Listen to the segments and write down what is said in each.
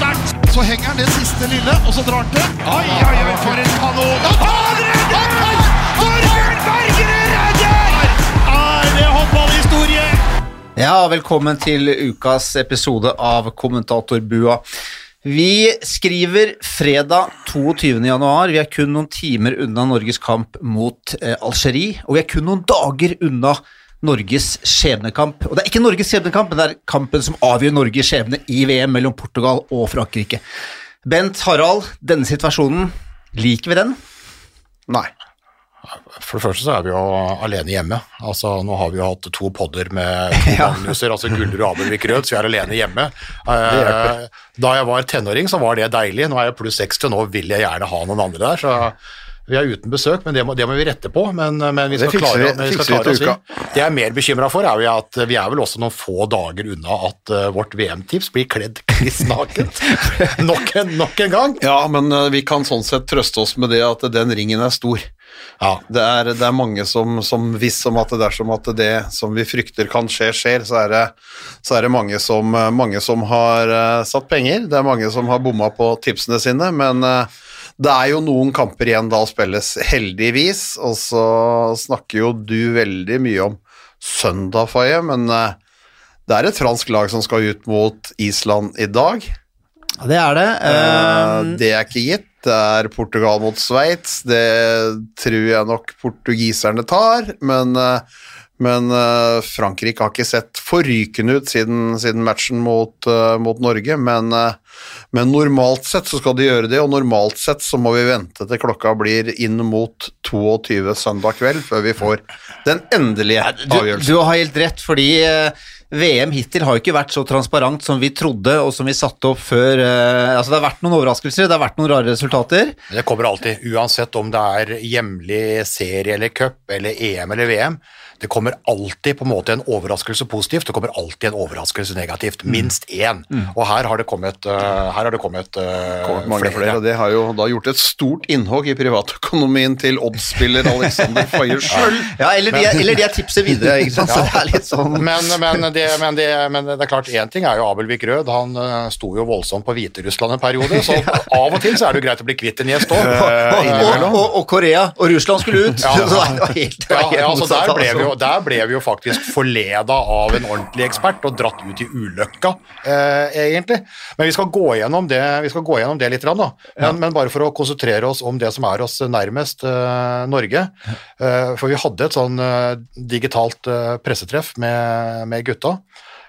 sterkt. Så henger han det siste lille, og så drar han til. Oi, oi, oi, for en kanon! Han redder! Torbjørn Bergerud redder! Er det håndballhistorie? Ja, velkommen til ukas episode av Kommentatorbua. Vi skriver fredag 22. januar. Vi er kun noen timer unna Norges kamp mot eh, Algerie, og vi er kun noen dager unna Norges skjebnekamp. Og det er ikke Norges skjebnekamp, men det er kampen som avgjør Norges skjebne i VM mellom Portugal og Frankrike. Bent Harald, denne situasjonen, liker vi den? Nei. For det første så er vi jo alene hjemme. Altså Nå har vi jo hatt to podder med to Ja. Magnuser, altså Guller og Abelvik Rød, så vi er alene hjemme. Eh, da jeg var tenåring så var det deilig, nå er jeg pluss 60, nå vil jeg gjerne ha noen andre der. så vi er uten besøk, men det må, det må vi rette på. Men, men vi skal Det klare, vi- vi skal klare oss inn. Det jeg er mer bekymra for, er jo at vi er vel også noen få dager unna at eh, vårt VM-tips blir kledd kliss nakent. nok, en, nok en gang. Ja, men eh, vi kan sånn sett trøste oss med det at den ringen er stor. Ja, Det er, det er mange som, som visst om at dersom at det som vi frykter kan skje, skjer, så er det, så er det mange, som, mange som har uh, satt penger. Det er mange som har bomma på tipsene sine, men eh, det er jo noen kamper igjen da spilles, heldigvis. Og så snakker jo du veldig mye om søndag, Faye, men eh, det er et fransk lag som skal ut mot Island i dag. Ja, det er det. Eh, Eh, det er ikke gitt. Det er Portugal mot Sveits. Det tror jeg nok portugiserne tar, men, eh, men uh, Frankrike har ikke sett forrykende ut siden, siden matchen mot, uh, mot Norge, men, uh, men normalt sett så skal de gjøre det, og normalt sett så må vi vente til klokka blir inn mot 22 søndag kveld før vi får den endelige avgjørelsen. du har helt rett, fordi VM hittil har jo ikke vært så transparent som vi trodde, og som vi satte opp før. Uh, altså Det har vært noen overraskelser, det har vært noen rare resultater. Men Det kommer alltid, uansett om det er hjemlig serie eller cup eller EM eller VM. Det kommer alltid på en måte en overraskelse positivt, det kommer alltid en overraskelse negativt. Minst én. Og her har det kommet, uh, her har det kommet, uh, kommet mange flere, og det har jo da gjort et stort innhogg i privatøkonomien til oddsspiller Alexander Faye sjøl. Ja, eller de, er- eller de er tipset videre, ikke sant. Så det er litt sånn Men, men, det, men, det, men det er klart, én ting er jo Abelvik Rød. Han uh, sto jo voldsomt på Hviterussland en periode, så av og til så er det jo greit å bli kvitt en gjest òg. og, og, og, og Korea og Russland skulle ut. Ja. Så det var helt, det Ja, var helt ja, altså der, ble vi jo, altså. der ble vi jo faktisk forleda av en ordentlig ekspert og dratt ut i ulykka, eh, egentlig. Men vi skal gå gjennom det, vi skal gå gjennom det litt, da. Men, men bare for å konsentrere oss om det som er oss nærmest, eh, Norge. Eh, for vi hadde et sånn eh, digitalt eh, pressetreff med, med gutta.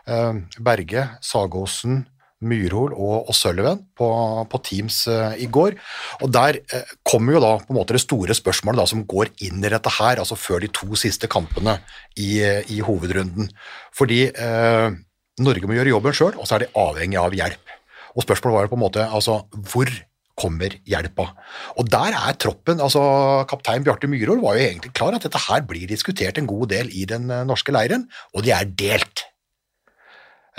Eh, Berge, Sagåsen, Myrhol og, og på, på Teams uh, i går. Og Der uh, kommer jo da på en måte det store spørsmålet da, som går inn i dette her, altså før de to siste kampene i, eh, i hovedrunden. Fordi uh, Norge må gjøre jobben sjøl, og så er de avhengig av hjelp. Og spørsmålet var jo på en måte altså hvor kommer hjelpa? Og der er troppen, altså kaptein Bjarte Myhrol var jo egentlig klar at dette her blir diskutert en god del i den norske leiren, og de er delt.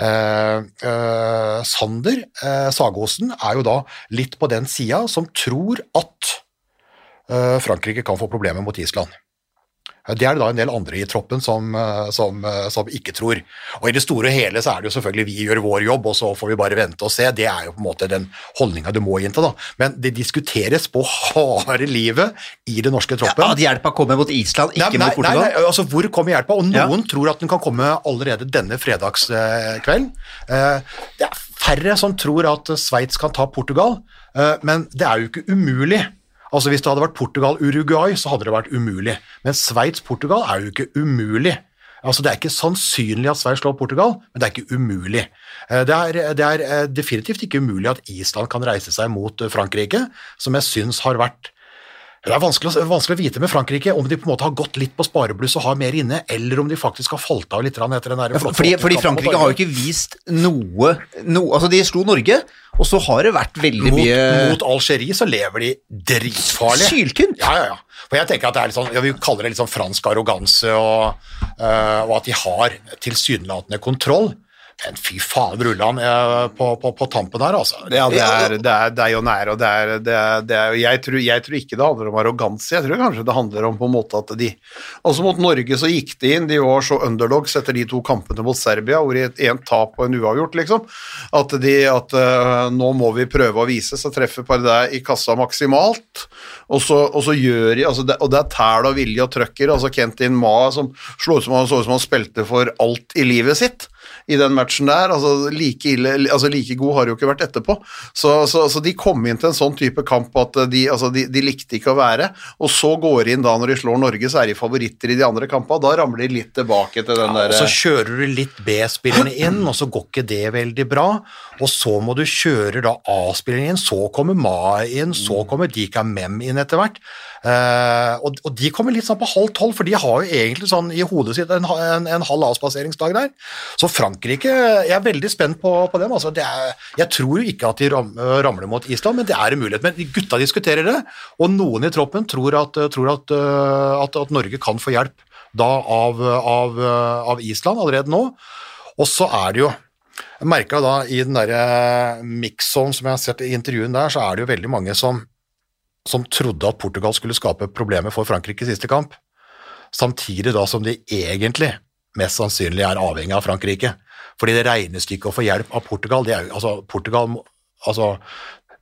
Eh, eh, Sander eh, Sagåsen er jo da litt på den sida som tror at eh, Frankrike kan få problemer mot Island. Det er det da en del andre i troppen som, eh, som, eh, som ikke tror. Og I det store og hele så er det jo selvfølgelig vi gjør vår jobb, og så får vi bare vente og se. Det er jo på en måte den holdninga du må innta. da. Men det diskuteres på harde livet i den norske troppen. Ja, At hjelpa kommer mot Island, ikke Nei, nei, mot Portugal. Nei, nei, altså Hvor kommer hjelpa? Og Ja. noen tror at den kan komme allerede denne fredagskvelden. Eh, Det er færre som tror at Sveits kan ta Portugal, men det er jo ikke umulig. Altså Hvis det hadde vært Portugal-Uruguay, så hadde det vært umulig. Men Sveits-Portugal er jo ikke umulig. Altså Det er ikke sannsynlig at Sveits slår Portugal, men det er ikke umulig. Eh, Det er, det er eh, definitivt ikke umulig at Island kan reise seg mot eh, Frankrike, som jeg syns har vært det er vanskelig, vanskelig å vite med Frankrike om de på en måte har gått litt på sparebluss og har mer inne, eller om de faktisk har falt av litt etter den der flotte fordi, fordi Frankrike har jo ikke vist noe, noe Altså, de slo Norge, og så har det vært veldig mot, mye mot Algerie så lever de dritfarlig. Syltynt. Ja, ja, ja. For jeg tenker at det er litt sånn, ja, Vi kaller det litt sånn fransk arroganse, og, eh, og at de har tilsynelatende kontroll. Men fy faen, Brulland eh, på, på, på tampen her, altså. Ja, det er, det er, det er jo nær, og det er, det er, det er jeg, tror, jeg tror ikke det handler om arroganse, jeg tror kanskje det handler om på en måte at de Altså mot Norge så gikk de inn, de var så underdogs etter de to kampene mot Serbia, hvor én tap og en uavgjort, liksom, at de at uh, nå må vi prøve å vise, så treffer Pardais i kassa maksimalt, og så, og så gjør de altså det, Og det er tæl og vilje og trøkker, altså Kentin Ma som slår ut som han så ut som han spilte for alt i livet sitt i den matchen der. altså Like, ille, altså like god har de jo ikke vært etterpå. Så, så, så, de kom inn til en sånn type kamp at de, altså de, de, likte ikke å være. Og så går de inn da når de slår Norge, så er de favoritter i de andre kampene. Da ramler de litt tilbake til den ja, der Og så kjører du litt B-spillerne inn, og så går ikke det veldig bra. Og så må du kjøre da A-spillerne inn, så kommer Ma inn, så kommer Dika Mem inn etter hvert. Uh, og, og, de kommer litt sånn på halv tolv, for de har jo egentlig sånn i hodet sitt en, en, en halv avspaseringsdag der. Så Frankrike Jeg er veldig spent på, på dem. Altså, er, jeg tror jo ikke at de ram, ramler mot Island, men det er en mulighet. Men gutta diskuterer det, og noen i troppen tror at, tror at, at, at Norge kan få hjelp da av, av, av Island allerede nå. Og så er det jo jeg merka da i den derre mix-on som jeg har sett i intervjuen der, så er det jo veldig mange som som trodde at Portugal skulle skape problemer for Frankrike i siste kamp, samtidig da som de egentlig mest sannsynlig er avhengig av Frankrike. Fordi det regnestykket å få hjelp av Portugal det er jo, altså Portugal altså,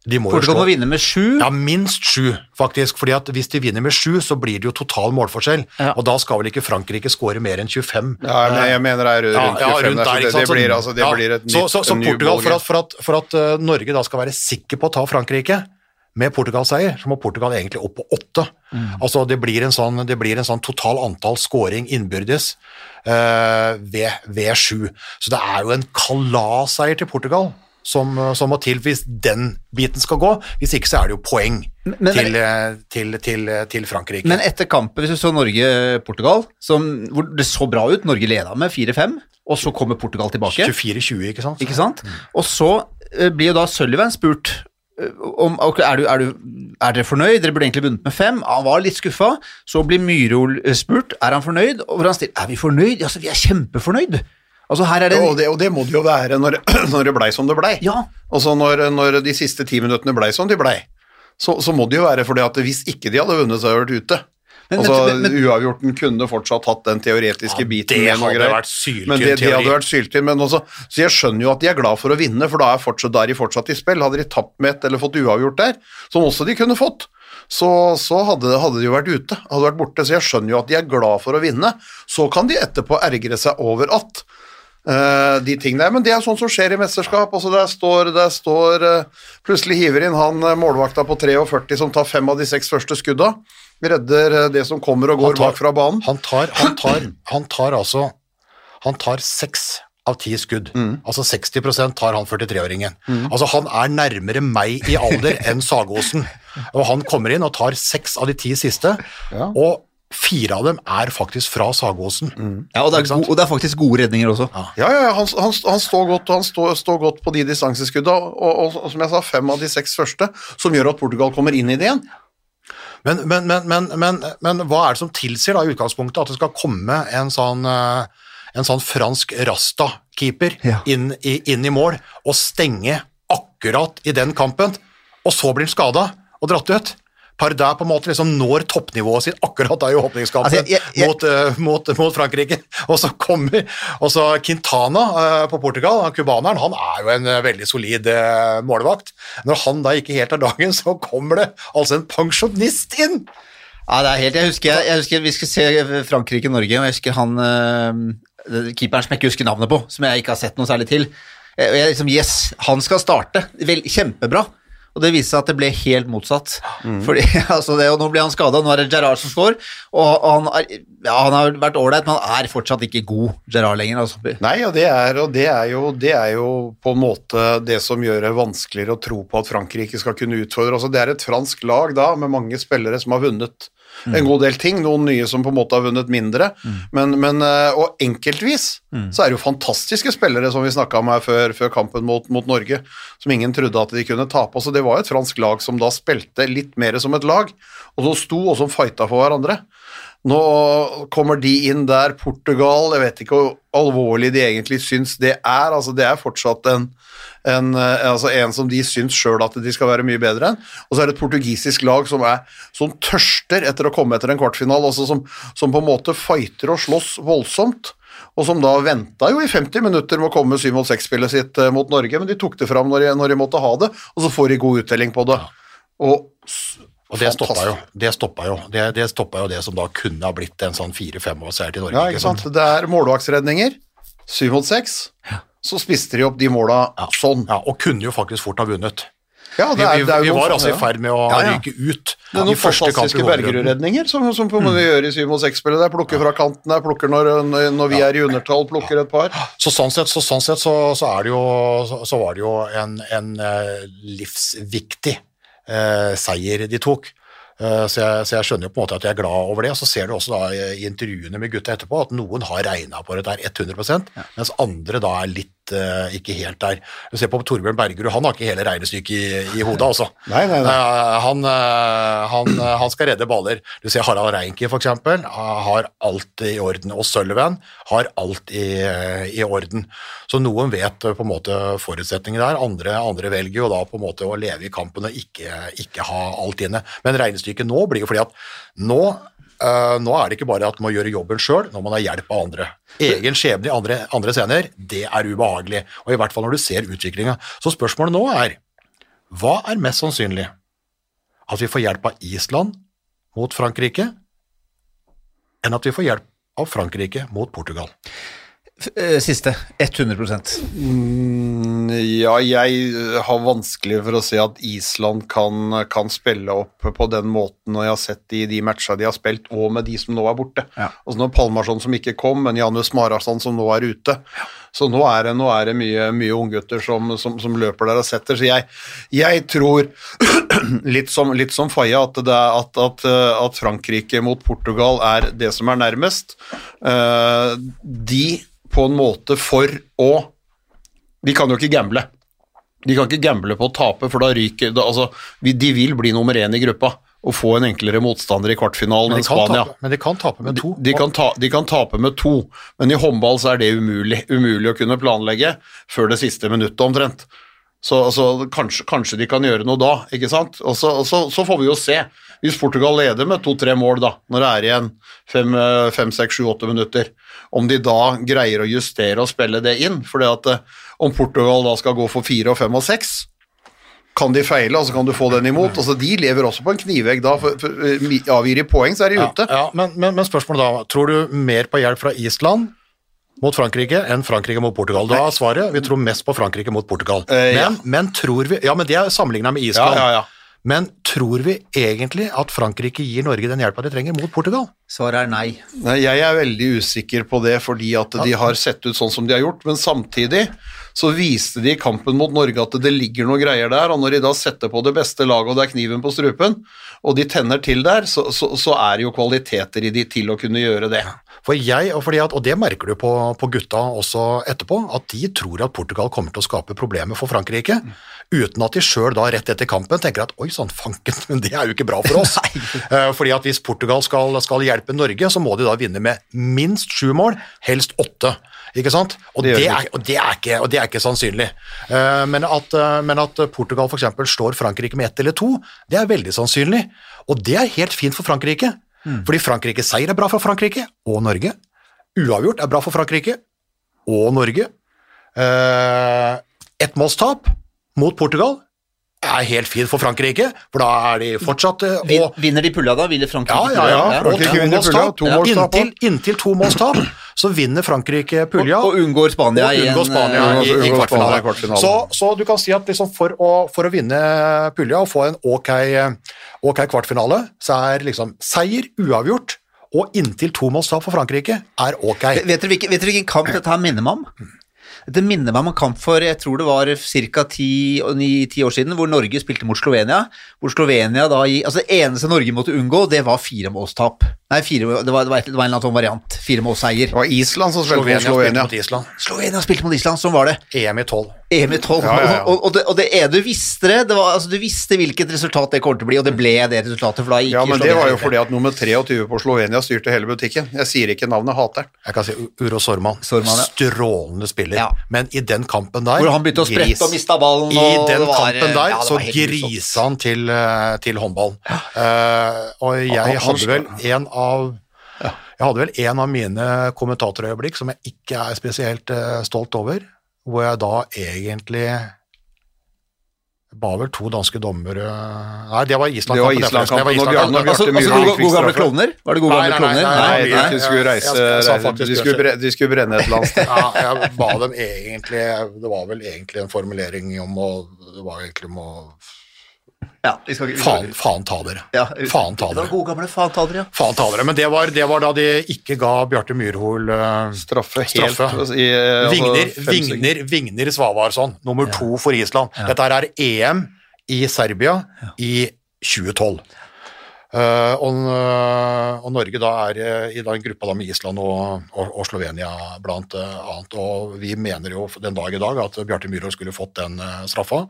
de må Portugal slå, må vinne med sju. Ja, minst sju, faktisk. fordi at hvis de vinner med sju, så blir det jo total målforskjell. Ja. Og da skal vel ikke Frankrike skåre mer enn 25. Ja, men jeg mener det er rundt 25. Ja, ja, rundt der, så det, det, blir, altså, det Ja, blir et nytt så, så, så Portugal, for at, for at, for at uh, Norge da skal være sikker på å ta Frankrike med Portugal-seier, så må Portugal egentlig opp på åtte. Altså det blir en sånn, det blir en sånn total antall scoring innbyrdes uh, ved, ved sju. Så det er jo en kalasseier til Portugal som, som må til hvis den biten skal gå. Hvis ikke så er det jo poeng Men- til, eh, til, til, til Frankrike. Men etter kampen, hvis du så Norge-Portugal, hvor det så bra ut, Norge leda med 4-5, og så kommer Portugal tilbake. 24-20, ikke sant? Ikke sant? Og så eh, blir jo da Sullivan spurt eh, om okay, er, du, er, du, er dere fornøyd, dere burde egentlig vunnet med fem. Han var litt skuffa. Så blir Myhrol eh, spurt er han fornøyd, og han stiller er vi fornøyd? Ja, så vi er kjempefornøyd. Altså her er det og, det, og det må det jo være når, når det blei som det blei. Ja. Altså når, når de siste ti minuttene blei som de blei, så, så må det jo være fordi at hvis ikke de hadde vunnet, så hadde de vært ute. Men- altså, men- men- Uavgjorten kunne fortsatt hatt den teoretiske Ja, biten. det hadde vært syltynn Men det, det hadde vært syltynn, men også, så jeg skjønner jo at de er glad for å vinne, for da er, fortsatt, da er de fortsatt i spill. Hadde de tapt med ett eller fått uavgjort der, som også de kunne fått, så, så hadde, hadde de jo vært ute, hadde vært borte. Så jeg skjønner jo at de er glad for å vinne. Så kan de etterpå ergre seg over at Uh, de tingene der, men det er sånn som skjer i mesterskap. Altså der står, der står uh, Plutselig hiver inn han eh, målvakta på 43 som tar fem av de seks første skudda. Redder eh, det som kommer og går tar- bak fra banen. Han tar, han tar, han tar altså Han tar seks av ti skudd. Mm. Altså 60% tar han 43-åringen. Altså Han er nærmere meg i alder enn Sagåsen. Og han kommer inn og tar seks av de ti siste, og fire av dem er faktisk fra Sagåsen. Ja, og det, er og det er faktisk gode redninger også. Ja, ja, ja, han, han, han står godt, og han står, står godt på de distanseskuddene, og, og, og som jeg sa, fem av de seks første, som gjør at Portugal kommer inn i det igjen. Men, men, men, men, men, men hva er det som tilsier da i utgangspunktet at det skal komme en sånn, eh, en sånn fransk rasta-keeper Ja. inn, i- inn i mål og stenge akkurat i den kampen, og så blir han skada og dratt ut? Pardais på en måte liksom når toppnivået sitt akkurat da i åpningskampen Altså, jeg- jeg- Mot, uh, mot, mot Frankrike, og så kommer og så Quintana uh, på Portugal, han cubaneren, han er jo en uh, veldig solid målvakt. Når han da ikke helt er dagen, så kommer det altså en pensjonist inn! Ja, det er helt, jeg husker, jeg husker Vi skal se Frankrike-Norge, og jeg husker han keeperen som jeg ikke husker navnet på, som jeg ikke har sett noe særlig til. Jeg liksom, yes, han skal starte. Vel, kjempebra. Og det viste seg at det ble helt motsatt. Fordi, altså det, og Nå ble han skada, nå er det Gerrard som står. Og han, er, ja, han har vært ålreit, men han er fortsatt ikke god Gerrard lenger. Altså. Nei, og det er, og det er, jo, det er jo på en måte det som gjør det vanskeligere å tro på at Frankrike skal kunne utfordre. Altså, det er et fransk lag da, med mange spillere som har vunnet en god del ting, noen nye som på en måte har vunnet mindre, men, men, eh, og enkeltvis så er det jo fantastiske spillere som vi snakka om her før, før kampen mot, mot Norge, som ingen trodde at de kunne tape. Så det var et fransk lag som da spilte litt mer som et lag, og som sto og som fighta for hverandre. Nå kommer de inn der, Portugal, jeg vet ikke hvor alvorlig de egentlig syns det er. Altså, det er fortsatt en, en, eh, altså en som de syns sjøl at de skal være mye bedre enn. Og så er det et portugisisk lag som, er, som tørster etter å komme etter en kvartfinale, altså som, som på en måte fighter og slåss voldsomt. Og som da venta jo i 50 minutter med å komme med 7 mot 6-spillet sitt eh, mot Norge, men de tok det fram når de, når de måtte ha det, og så får de god uttelling på det. Og Og det stoppa jo det, stoppa jo. Det, det stoppa jo det som da kunne ha blitt en sånn fire-fem års seier til Norge. Ja, ikke sant. Det er målvaktsredninger. Syv mot seks. Så spiste de opp de måla sånn. Ja, og kunne jo faktisk fort ha vunnet. Ja, det er, Vi, vi, vi var altså i ferd med å Ja, ja. ryke ut Det er noen første fantastiske. Bergerud-redninger som, som på mm. gjør i syv mot seks-spillet. der Plukker fra kanten der, plukker når, når vi er i undertall, plukker et par. Så sånn sett, så, sånn sett så, så, er det jo, så, så var det jo en, en eh, livsviktig eh, seier de tok. Eh, så, jeg, så jeg skjønner jo på en måte at jeg er glad over det. Og så ser du også da i, intervjuene med gutta etterpå at noen har regna på det der 100% mens andre da er litt eh, ikke helt der. Du ser på Torbjørn Bergerud, han har ikke hele regnestykket i, i hodet, altså. Nei, nei, nei. Eh, han, eh, han, han skal redde baller. Du ser Harald Reinke, eh, har alt i orden. Og Sølven har alt i, i orden. Så noen vet på en måte forutsetningene der, andre, andre velger jo da på en måte å leve i kampen og ikke, ikke ha alt inne. Men regnestykket nå blir jo fordi at nå eh, nå er det ikke bare at man må gjøre jobben sjøl, når man har hjelp av andre. Egen skjebne i andre, andre scener, det er ubehagelig. Og i hvert fall når du ser utviklinga. Så spørsmålet nå er hva er mest sannsynlig? At vi får hjelp av Island mot Frankrike, enn at vi får hjelp av Frankrike mot Portugal? Eh, Siste. 100 Mm, Ja, jeg øh, har vanskelig for å se at Island kan, kan spille opp på den måten når jeg har sett de, de matcha de har spilt, og med de som nå er borte. Ja. Altså nå Palmarsson som ikke kom, men Janus Mararsson som nå er ute. Så nå er det, nå er det mye, mye unggutter som, som, som løper der og setter. Så jeg, jeg tror, litt som, litt som Faya, at, at, at, øh, at Frankrike mot Portugal er det som er nærmest. Uh, de på en måte for å de kan jo ikke gamble. De kan ikke gamble på å tape, for da ryker da, altså, De vil bli nummer én i gruppa og få en enklere motstander i kvartfinalen enn Spania. tape, men de kan tape med to. De, de, kan ta, de kan tape med to, men i håndball så er det umulig, umulig å kunne planlegge før det siste minuttet omtrent. Så altså, kanskje, kanskje de kan gjøre noe da, ikke sant? Og så, så, så får vi jo se. Hvis Portugal leder med to-tre mål da, når det er igjen fem, fem, seks, sju, åtte minutter, om de da greier å justere og spille det inn. For om Portugal da skal gå for fire og fem og seks, kan de feile, og så kan du få den imot. Altså, de lever også på en knivegg da. For, for, for, avgir de poeng, så er de Ja, ute. ja, men, men, men spørsmålet da, tror du mer på hjelp fra Island mot Frankrike enn Frankrike mot Portugal? Da er svaret vi tror mest på Frankrike mot Portugal. Eh, ja. men, men tror vi Ja, men det er sammenligna med Ja, Island. ja, ja. Men tror vi egentlig at Frankrike gir Norge den hjelpa de trenger mot Portugal? Svaret er nei. Nei, jeg er veldig usikker på det fordi at de har sett ut sånn som de har gjort, men samtidig så viste de i kampen mot Norge at det ligger noe greier der, og når de da setter på det beste laget og det er kniven på strupen, og de tenner til der, så, så, så er det jo kvaliteter i de til å kunne gjøre det. For jeg, og, fordi at, og det merker du på, på gutta også etterpå, at de tror at Portugal kommer til å skape problemer for Frankrike, uten at de sjøl da rett etter kampen tenker at oi sann, fanken, men det er jo ikke bra for oss. Eh, fordi at hvis Portugal skal, skal hjelpe Norge, så må de da vinne med minst sju mål, helst åtte. Ikke sant? Og Det det, er, og det, er, ikke, og det er ikke sannsynlig. Eh, Men at, eh, men at Portugal f.eks. slår Frankrike med ett eller to, det er veldig sannsynlig. Og det er helt fint for Frankrike. Fordi Frankrike seier er bra for Frankrike og Norge. Uavgjort er bra for Frankrike og Norge. Eh, Ett målstap mot Portugal er helt fint for Frankrike, for da er de fortsatt eh, og, Vinner de pulja da? vinner Frankrike ja, ja, ja. pulja? Og Frankrike to målstap. to målstap, Inntil, inntil to målstap så vinner Frankrike pulja. Og, og unngår Spania og i Spania eh, i, i i kvartfinale. kvartfinalen. Så, så du kan si at liksom for, å, for å vinne pulja og få en ok, okay kvartfinale, så er liksom seier uavgjort og inntil to målstap for Frankrike er ok. Vet dere hvilken, vet dere hvilken kamp dette her minner meg om? Det minner meg om en kamp for jeg tror det var ca. ti år siden, hvor Norge spilte mot Slovenia. Hvor Slovenia da altså Det eneste Norge måtte unngå, det var firemålstap. Nei, fire, det, var, det, var et, det var en eller annen sånn variant. Firemålsseier. Det var Island som spilte Slovenia mot Slovenia. Island. Slovenia spilte mot Island, sånn var det. EM i 12. EM i 12. Ja, ja, ja. Og, og, det, og det er du visste det. det var, altså, du visste hvilket resultat det kom til å bli, og det ble det resultatet. For da gikk Ja, men det var jo fordi at nummer 23 på Slovenia styrte hele butikken. Jeg sier ikke navnet, hater den. Jeg kan si Uro Sorman. Sorman, ja. Strålende spiller. Ja. Men i den kampen der Hvor han begynte å sprette Gris. og mista ballen. I den var- kampen der ja, så grisa han til, eh, til håndballen. Uh, og jeg hadde vel en av Jeg hadde vel en av mine kommentatorøyeblikk som jeg ikke er spesielt uh, stolt over, hvor jeg da egentlig ba vel to danske dommere Nei, det var Island-kampen. Det var. Island-kampen, Det var når Bjarne- Altså, Bjarte Myhre gode, fikk gamle straffe. klovner? Var det gode gamle klovner? nei, Nei, nei, de skulle reise, de skulle brenne et eller annet sted. Ja, jeg ba dem egentlig Det var vel egentlig en formulering om å Det var egentlig om å Ja, vi skal ikke Faen, faen ta dere. Ja, Faen ta dere. gode gamle faen ta dere, ja. Faen ta dere. Men det var, det var da de ikke ga Bjarte Myrhol uh, Straffe helt Straffe. i eh, altså, Vigner. Vigner, Vigner Svavarsson, nummer to for Island. Dette er EM i Serbia i 2012. Uh, og, eh, og Norge da er i den gruppa da med Island og, og, og Slovenia blant annet. Og vi mener jo den dag i dag at Bjarte Myhrvold skulle fått den straffa.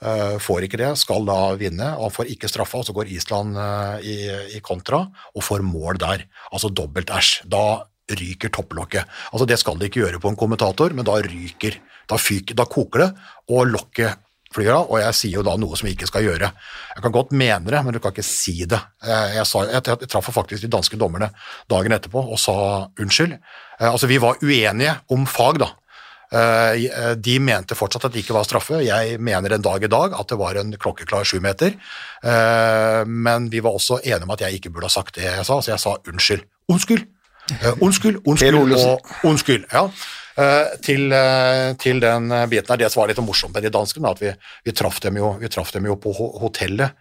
Eh, får ikke det, skal da vinne, og får ikke straffa, og så går Island eh, i, i kontra og får mål der. Altså dobbelt æsj. Da ryker topplokket. Altså Det skal de ikke gjøre på en kommentator, men da ryker, da, fyker, da koker det, og lokket flyr av, og jeg sier jo da noe som jeg ikke skal gjøre. Jeg kan godt mene det, men du kan ikke si det. Jeg, jeg, sa, jeg, jeg traff faktisk de danske dommerne dagen etterpå og sa unnskyld. Eh, altså Vi var uenige om fag, da. Eh, De mente fortsatt at det ikke var straffe. Jeg mener en dag i dag at det var en klokkeklar sjumeter. Eh, Men vi var også enige om at jeg ikke burde ha sagt det jeg sa, så jeg sa unnskyld. Unnskyld! Eh, Unnskyld, unnskyld og unnskyld. Ja. Eh, Til, eh, til den eh, biten her. Det som var litt morsomt med de danskene, at vi, vi, traff dem jo, dem jo på hotellet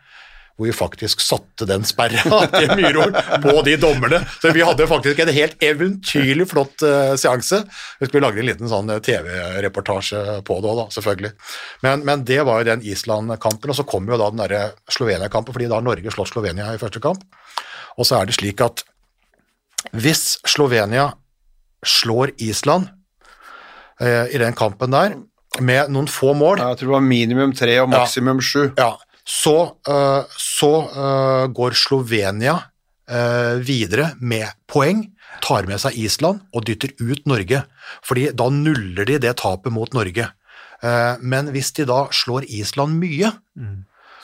hvor vi faktisk satte den sperra til Myhrvold på de dommerne. Så vi hadde faktisk en helt eventyrlig flott uh, seanse. Vi skulle lage en liten sånn eh, TV-reportasje på det òg, da, selvfølgelig. Men, men det var jo den Island-kampen, og så kom jo da den derre Slovenia-kampen, fordi da Norge slått Slovenia i første kamp. Og så er det slik at hvis Slovenia slår Island uh, i den kampen der, med noen få mål Jeg tror det var minimum tre og maksimum sju. ja, så, eh, så eh, går Slovenia eh, videre med poeng, tar med seg Island og dytter ut Norge. Fordi da nuller de det tapet mot Norge. Men hvis de da slår Island mye,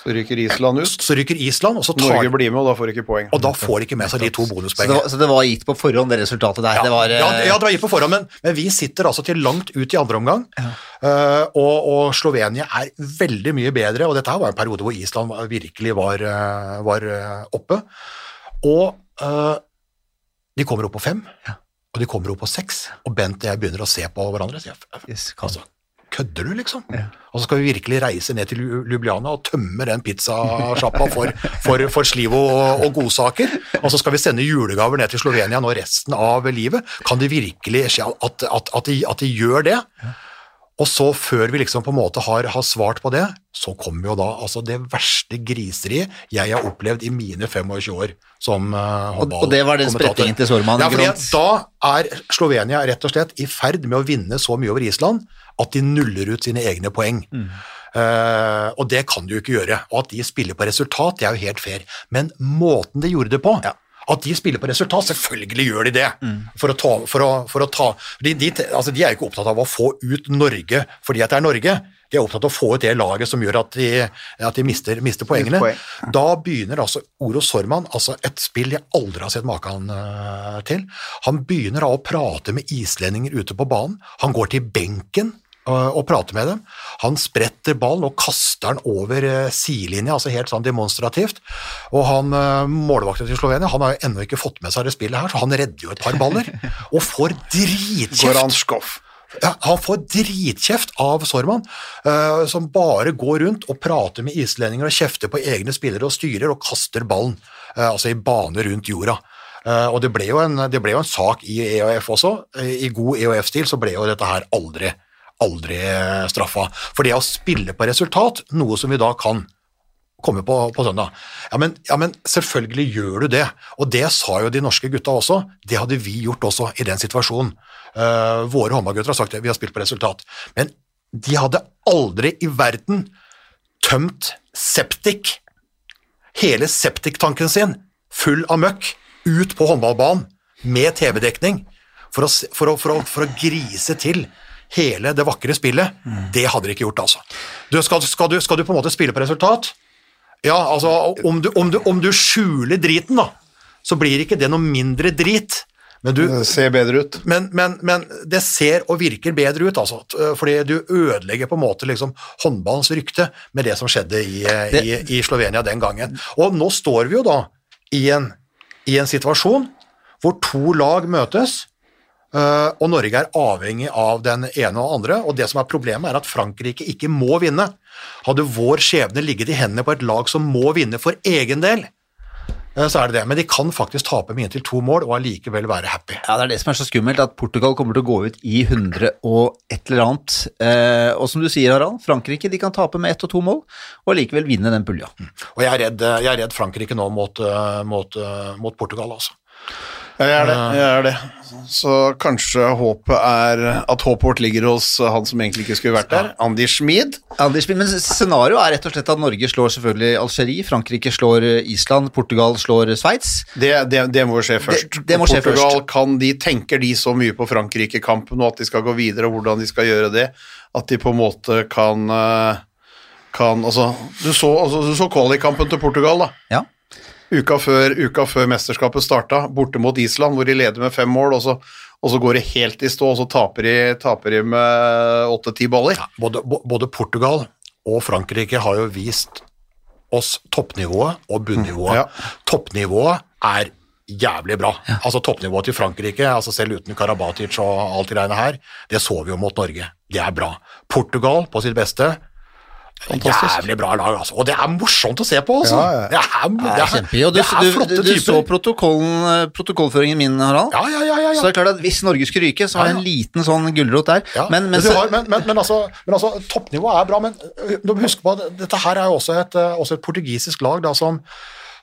Så ryker Island ut. så rykker Island, og så tar Norge blir med, og da får de ikke poeng. og da får de ikke med seg de to Så bonuspoengene. var, så det var gitt på forhånd, det resultatet der. Det var, ja, ja, ja, det var gitt på forhånd, men, men vi sitter altså til langt ut i andre omgang, eh, og, og Slovenia er veldig mye bedre, og dette her var en periode hvor Island virkelig var, eh, var eh, oppe, og uh, de kommer opp på fem, og de kommer opp på seks, og Bent og jeg begynner å se på hverandre, Så jeg, altså, kødder du liksom? Og så skal vi virkelig reise ned til Ljubljana og tømme den pizzasjappa for, for, for sliv og, og godsaker, og så skal vi sende julegaver ned til Slovenia nå resten av livet. Kan det virkelig skje at, at, at, de, at de gjør det? Og så, før vi liksom på en måte har, har svart på det, så kommer jo da altså det verste griseriet jeg har opplevd i mine 25 år som uh, Og- og det var den sprettingen til Sormann? Ja, for da er Slovenia rett og slett i ferd med å vinne så mye over Island at de nuller ut sine egne poeng. Mm. Uh, og det kan du jo ikke gjøre. Og at de spiller på resultat, det er jo helt fair. Men måten de gjorde det på At de spiller på resultat, selvfølgelig gjør de det. Mm. For, å ta, for, å, for å ta de, de, altså de er jo ikke opptatt av å få ut Norge fordi at det er Norge. De er opptatt av å få ut det laget som gjør at de, at de mister, mister poengene. poeng. Da begynner altså Oro Sorman, altså et spill jeg aldri har sett maken eh, til. Han begynner da å prate med islendinger ute på banen. Han går til benken og prater med dem. Han spretter ballen og kaster den over eh, sidelinja, altså helt sånn demonstrativt. Og han eh, målvakten til Slovenia han har jo ennå ikke fått med seg det spillet her, så han redder jo et par baller. Og får dritkjeft ja, han får dritkjeft av Sorman, eh, som bare går rundt og prater med islendinger og kjefter på egne spillere og styrer og kaster ballen, altså i bane rundt jorda. Uh, og det ble, jo en, det ble jo en sak i EOF også. I god EOF-stil så ble jo dette her aldri, aldri straffa. For det å spille på resultat, noe som vi da kan komme på, på søndag. Ja men, ja, men selvfølgelig gjør du det. Og det sa jo de norske gutta også. Det hadde vi gjort også i den situasjonen. Uh, våre håndballgutter har sagt det, vi har spilt på resultat. Men de hadde aldri i verden tømt septik, hele septiktanken sin, full av møkk, ut på håndballbanen med TV-dekning for, for, for, for å grise til hele det vakre spillet. Det hadde de ikke gjort, altså. Du, skal, skal, du, skal du på en måte spille på resultat? Ja, altså, om du, om du, om du skjuler driten, da, så blir ikke det noe mindre drit. Men du, Det ser bedre ut. men, men, men det ser og virker bedre ut, altså. Fordi du ødelegger på en måte liksom håndballens rykte med det som skjedde i, i, i Slovenia den gangen. Og nå står vi jo da i en, i en situasjon hvor to lag møtes, og Norge er avhengig av den ene og andre. Og det som er problemet, er at Frankrike ikke må vinne. Hadde vår skjebne ligget i hendene på et lag som må vinne for egen del, øh, så er det det. Men de kan faktisk tape med inntil to mål og allikevel være happy. Ja, Det er det som er så skummelt, at Portugal kommer til å gå ut i 100 og et eller annet. Eh, og som du sier, Harald, Frankrike de kan tape med ett og to mål, og likevel vinne den pulja. Og jeg er redd, jeg er redd Frankrike nå mot, eh, mot, eh, mot Portugal, altså. Jeg er det. jeg er det. Så kanskje håpet er at håpet vårt ligger hos han som egentlig ikke skulle vært der, Andy Schmid. Anders, men scenarioet er rett og slett at Norge slår selvfølgelig Algerie, Frankrike slår Island, Portugal slår Sveits. Det, det, det må skje først. Det- det må skje Portugal kan de, tenker de så mye på Frankrike-kampen og at de skal gå videre, og hvordan de skal gjøre det, at de på en måte kan, eh, kan altså, du så, altså, du så kvalikkampen til Portugal, da. Ja. Uka før, uka før mesterskapet starta, borte mot Island, hvor de leder med fem mål, og så, og så går det helt i stå, og så taper de, taper de med åtte-ti baller. Både, både Portugal og Frankrike har jo vist oss toppnivået og bunnivået. Ja. Toppnivået er jævlig bra. Altså Toppnivået til Frankrike, altså selv uten Karabatic og alt det greiene her, det så vi jo mot Norge. Det er bra. Portugal på sitt beste. Fantastisk. Jævlig bra lag, altså. Og det er morsomt å se på, altså. Ja, ja. Det er, Det er kjempegøy. Og du, det er du, flotte du, du så protokollen, eh, protokollføringen min, Harald. Ja, ja, ja, ja, ja. Så det er klart at hvis Norge skulle ryke, så har jeg en liten sånn gulrot der. Ja, men, men, du har, men, men, men, altså, men altså, toppnivået er bra, men øh, du må huske på at dette her er jo også et, øh, også et portugisisk lag da, som,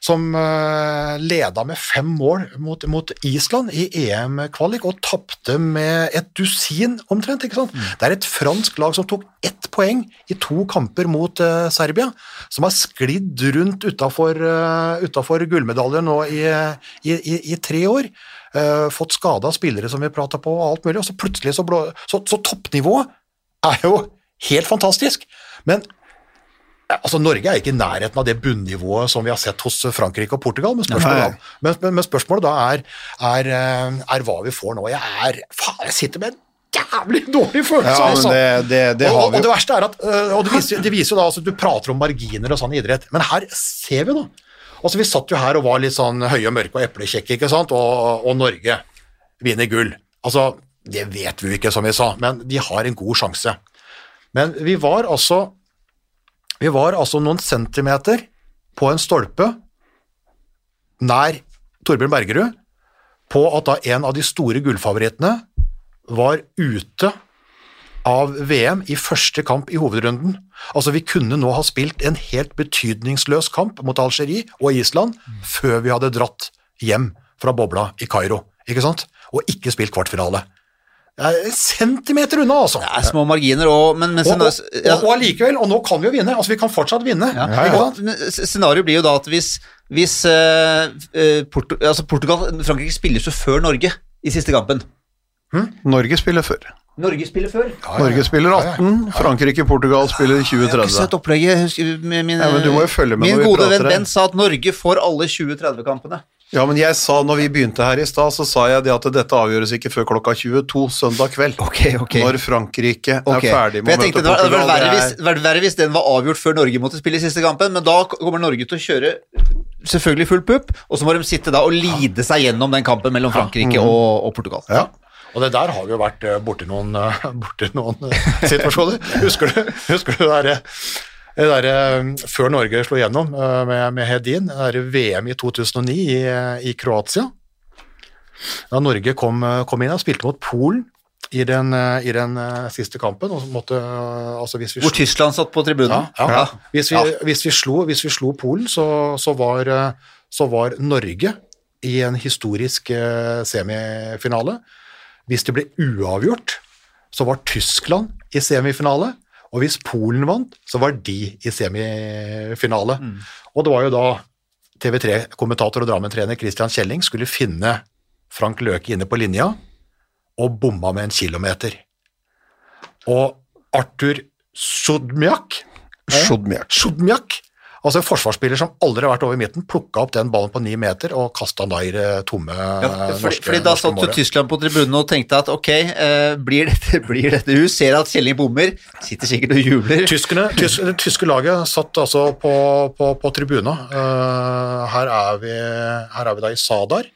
som øh, leda med fem mål mot, mot Island i EM-kvalik og tapte med et dusin omtrent. ikke sant? Det er et fransk lag som tok ett poeng i to kamper mot uh, Serbia, som har sklidd rundt utafor uh, gullmedaljer nå i, i, i, i tre år. Uh, fått skada spillere som vi prata på, og alt mulig, og så plutselig så blå... Så, så toppnivået er jo helt fantastisk. Men eh, altså, Norge er ikke i nærheten av det bunnivået som vi har sett hos Frankrike og Portugal, men spørsmålet, da, men, men, men spørsmålet da er, er, eh, er hva vi får nå. Jeg er Faen, jeg sitter med en jævlig dårlig følelse, Ja, altså! det, det, det og, og vi det verste er at øh, og det viser, det viser jo da, altså, Du prater om marginer og sånn i idrett, men her ser vi da altså Vi satt jo her og var litt sånn høye og mørke og eplekjekke, ikke sant? Og, og Norge vinner gull. Altså, Det vet vi jo ikke, som vi sa, men de har en god sjanse. Men vi var altså Vi var altså noen centimeter på en stolpe nær Torbjørn Bergerud på at da en av de store gullfavorittene var ute av VM i første kamp i hovedrunden. Altså, vi kunne nå ha spilt en helt betydningsløs kamp mot Algerie og Island før vi hadde dratt hjem fra bobla i Kairo, ikke sant? Og ikke spilt kvartfinale. En centimeter unna, altså. det er små marginer, og, men, men Og, og, og, og allikevel, og nå kan vi jo vinne. Altså, vi kan fortsatt vinne. ja, Ja, ja. Scenarioet blir jo da at hvis, hvis eh, eh, Porto, altså Portugal Frankrike spiller så før Norge i siste kampen. Norge spiller før. Norge spiller før. Norge spiller 18, Frankrike, Portugal spiller Jeg har ikke 2030. sett opplegget. Min, min, Ja, men du må jo følge med min gode venn Ben Bent sa at Norge får alle 2030-kampene. Ja, men jeg sa når vi begynte her i stad, så sa jeg det at dette avgjøres ikke før klokka 22 søndag kveld. Ok, ok. Når Frankrike er ferdig med å møte Portugal. det Portugal. var verre, er- verre hvis den var avgjort før Norge måtte spille i siste kampen, men da kommer Norge til å kjøre selvfølgelig full pupp, og så må de sitte da og lide seg gjennom den kampen mellom Frankrike og, og Portugal. Ja. Og det der har vi jo vært eh, borti noen, eh, borti noen eh, situasjoner. Husker du, husker du det derre det der, eh, før Norge slo gjennom eh, med, med Hedin, det er VM i 2009 i, eh, i Kroatia? da Norge kom, kom inn og spilte mot Polen i den, eh, i den eh, siste kampen. Og måtte, eh, altså hvis vi Hvor Tyskland satt på tribunen. ja, ja. Hvis, vi, hvis, vi slo, hvis vi slo Polen, så, så, var, eh, så var Norge i en historisk eh, semifinale. Hvis det ble uavgjort, så var Tyskland i semifinale. Og hvis Polen vant, så var de i semifinale. Og det var jo da TV3-kommentator og Drammen-trener Christian Kjelling skulle finne Frank Løke inne på linja, og bomma med en kilometer. Og Arthur Sjodmjak. Sjodmjak, altså en forsvarsspiller som aldri har vært over midten, plukka opp den ballen på ni meter og kasta den da i det tomme Ja, fordi, norske, fordi da satt du. Tyskland på tribunen og tenkte at ok, eh, blir, dette, blir dette hus? Ser at Kjelling bommer, sitter sikkert og jubler. Tyskerne, tysk, det tyske laget satt altså på, på, på tribuna. Eh, her, er vi, her er vi da i Sadar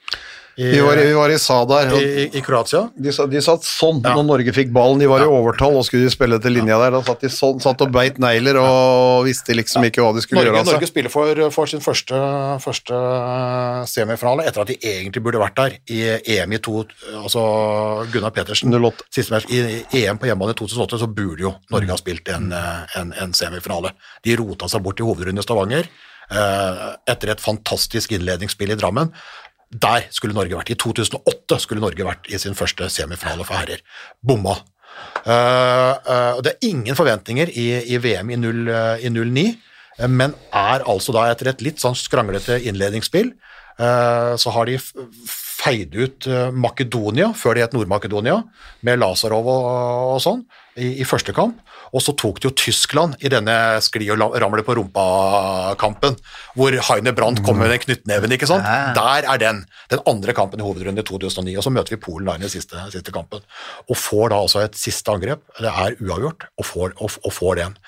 i, Vi var, vi var i Sadar, i, i, i Kroatia. de, de satt sånn Ja. når Norge fikk ballen. De var i overtall og skulle spille til linja der. Da satt de sånn, satt og beit negler og visste liksom ikke hva de skulle Norge, gjøre Altså. Norge spiller for, for sin første, første semifinale etter at de egentlig burde vært der i EM i to Altså Gunnar Petersen siste match, I EM på hjemmebane i 2008 så burde jo Norge ha spilt en, en, en semifinale. De rota seg bort i hovedrunden i Stavanger eh, etter et fantastisk innledningsspill i Drammen. Der skulle Norge vært. I 2008 skulle Norge vært i sin første semifinale for herrer. Bomma. Uh, uh, det er ingen forventninger i, i VM i, 0, uh, i 09, eh, men er altså da etter et litt sånn skranglete innledningsspill, eh, så har de feid ut eh, Makedonia, før det het Nord-Makedonia, med Lazarov og, og sånn, i, i første kamp. Og så tok det jo Tyskland i denne skli og ramle på rumpa-kampen, hvor Heine Brandt kom med den knyttneven, ikke sant? Der er den. Den andre kampen i hovedrunden i 2009, og så møter vi Polen da i den siste, siste kampen. Og får da altså et siste angrep, det er uavgjort, og får, og, og får den.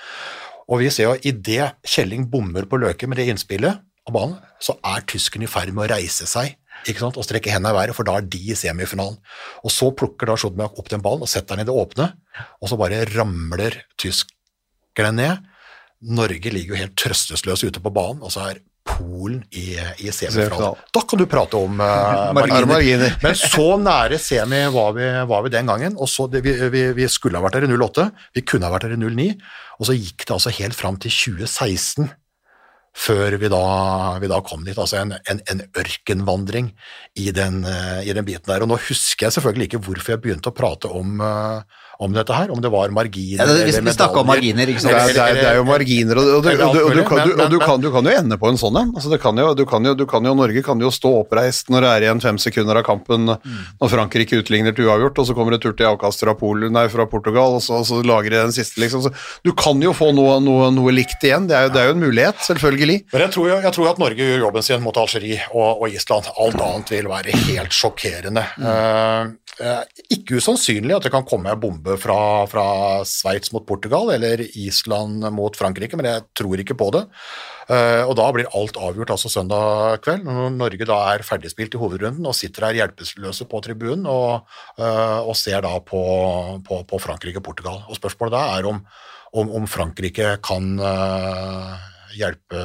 Og vi ser jo idet Kjelling bommer på Løke med det innspillet av banen, så er tyskerne i ferd med å reise seg ikke sant, og strekke hendene i været, for da er de i semifinalen. Og så plukker da Schodmjak opp den ballen og setter den i det åpne, og så bare ramler tyskerne ned. Norge ligger jo helt trøstesløse ute på banen, og så er Polen i, i semifinalen. Semifinalen. Da kan du prate om uh, Marginer. marginer. Men så nære semi var vi, var vi den gangen, og så det, vi, vi, vi skulle ha vært der i 08, vi kunne ha vært der i 09, og så gikk det altså helt fram til 2016 før vi da, vi da kom dit. Altså en, en, en ørkenvandring i den, eh, i den biten der. Og nå husker jeg selvfølgelig ikke hvorfor jeg begynte å prate om, eh, om dette her, om det var marginer Ja, det- vi- eller vi snakket om marginer, ikke Det sant? er, det, er, det er jo marginer, og, du, og, du, og, du, kan, og du, kan, kan jo ende på en sånn en. Altså, det kan jo, du kan jo, du kan jo, Norge kan jo stå oppreist når det er igjen fem sekunder av kampen, når Frankrike utligner til uavgjort, og så kommer det tur til avkast fra, Polen, nei, fra Portugal, og så, og så lager de den siste, liksom. Så du kan jo få noe, noe, noe likt igjen, det er, jo, det er jo en mulighet, selvfølgelig. Men jeg tror, jeg tror at Norge gjør jobben sin mot Algerie og, og Island. Alt annet vil være helt sjokkerende. Mm. Uh, ikke usannsynlig at det kan komme en bombe fra, fra Sveits mot Portugal eller Island mot Frankrike, men jeg tror ikke på det. Uh, og da blir alt avgjort altså søndag kveld, når Norge da er ferdigspilt i hovedrunden og sitter her hjelpeløse på tribunen og, uh, og ser da på, på, på Frankrike-Portugal. Og spørsmålet da er om, om, om Frankrike kan hjelpe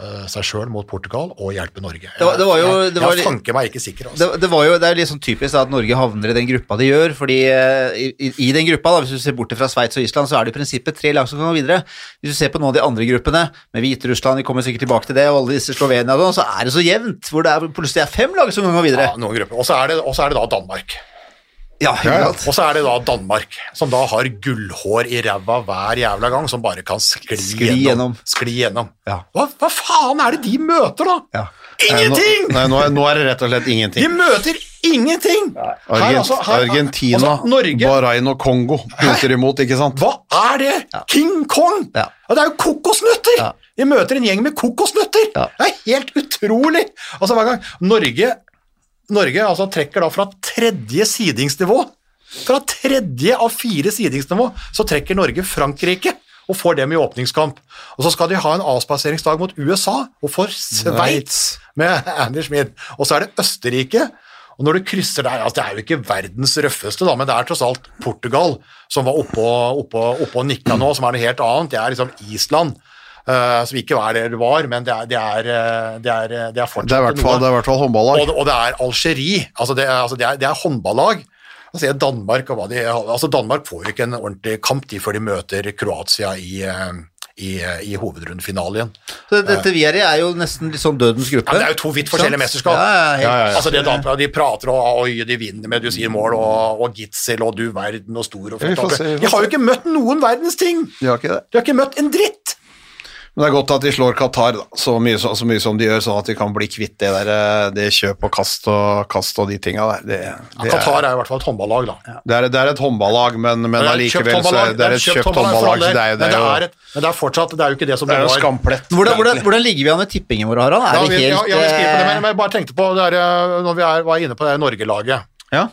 eh, seg sjøl mot Portugal og hjelpe Norge. Det var- det var jo- jeg det var jeg litt- fanker meg ikke sikker. Altså. Det, det, var jo, det er litt sånn typisk at Norge havner i den gruppa de gjør, fordi eh, i, i den gruppa, da, hvis du ser bort fra Sveits og Island, så er det i prinsippet tre lag som kan gå videre. Hvis du ser på noen av de andre gruppene, med Hviterussland, vi kommer sikkert tilbake til det, og alle disse Slovenia sånn, så er det så jevnt, hvor det er, plutselig er fem lag som kan gå videre. Ja, noen grupper. Og så er, og så er det da Danmark. Ja, sant? Og så er det da Danmark, som da har gullhår i ræva hver jævla gang, som bare kan skli, Skli gjennom. gjennom. Skli gjennom. Ja. Hva, hva faen er det de møter, da? Ja. Ingenting! Nei, nå, nei, nå, er, det rett og slett ingenting. De møter ingenting! Her, Argent, altså, her- Argentina, altså, Norge Bahrain og Kongo møter imot, ikke sant? Hva er det? King Kong! Ja. det er jo kokosnøtter! Ja. De møter en gjeng med kokosnøtter! Ja. Det er helt utrolig! Altså hver gang Norge, Norge altså, trekker da fra tredje sidingsnivå Fra tredje av fire sidingsnivå så trekker Norge Frankrike og får dem i åpningskamp. Og så skal de ha en avspaseringsdag mot USA og får Sveits med Andy Schmid. Og så er det Østerrike. Og når du krysser der, altså Det er jo ikke verdens røffeste, da, men det er tross alt Portugal som var oppe og, oppe oppe og nikka nå, som er noe helt annet. Det er liksom Island. Eh, som ikke er det det var, men det er, det er, eh, det er, det er fortsatt Det er hvert fall, det er i hvert fall håndballag. Og, det- og det er Algerie. Altså det, altså det, er, det er håndballag. Altså Danmark og hva de Altså Danmark får jo ikke en ordentlig kamp de før de møter Kroatia i, eh, i, i hovedrundefinalen. Så dette vi er er jo nesten litt sånn dødens gruppe. Ja, det er jo to vidt forskjellige mesterskap. Ja, ja. Ja, ja, ja. Altså det da, De prater og oi, de vinner med du sier mål, og, og Gitzel og du verden og stor og flott. De har jo ikke møtt noen verdens ting! De har ikke det. De har ikke møtt en dritt! Men det er godt at de slår Qatar da, så mye, så, så mye som de gjør, sånn at de kan bli kvitt det der, eh, det kjøp og kast og, kast og de tinga der. Det, det, Qatar er, er i hvert fall et håndballag, da. det, er, det er et håndballag, men, men Det allikevel så er det er et kjøpt håndballag det er, jo- men det er jo et, men det fortsatt Det er jo ikke det som det er jo var. skamplett. Hvordan, hvordan, hvordan ligger vi an med tippingen vår, Harald? Er Ja, vi helt ja, jeg, det, men eh, jeg bare tenkte på det der, eh, når vi er, var inne på det Norge-laget. Ja.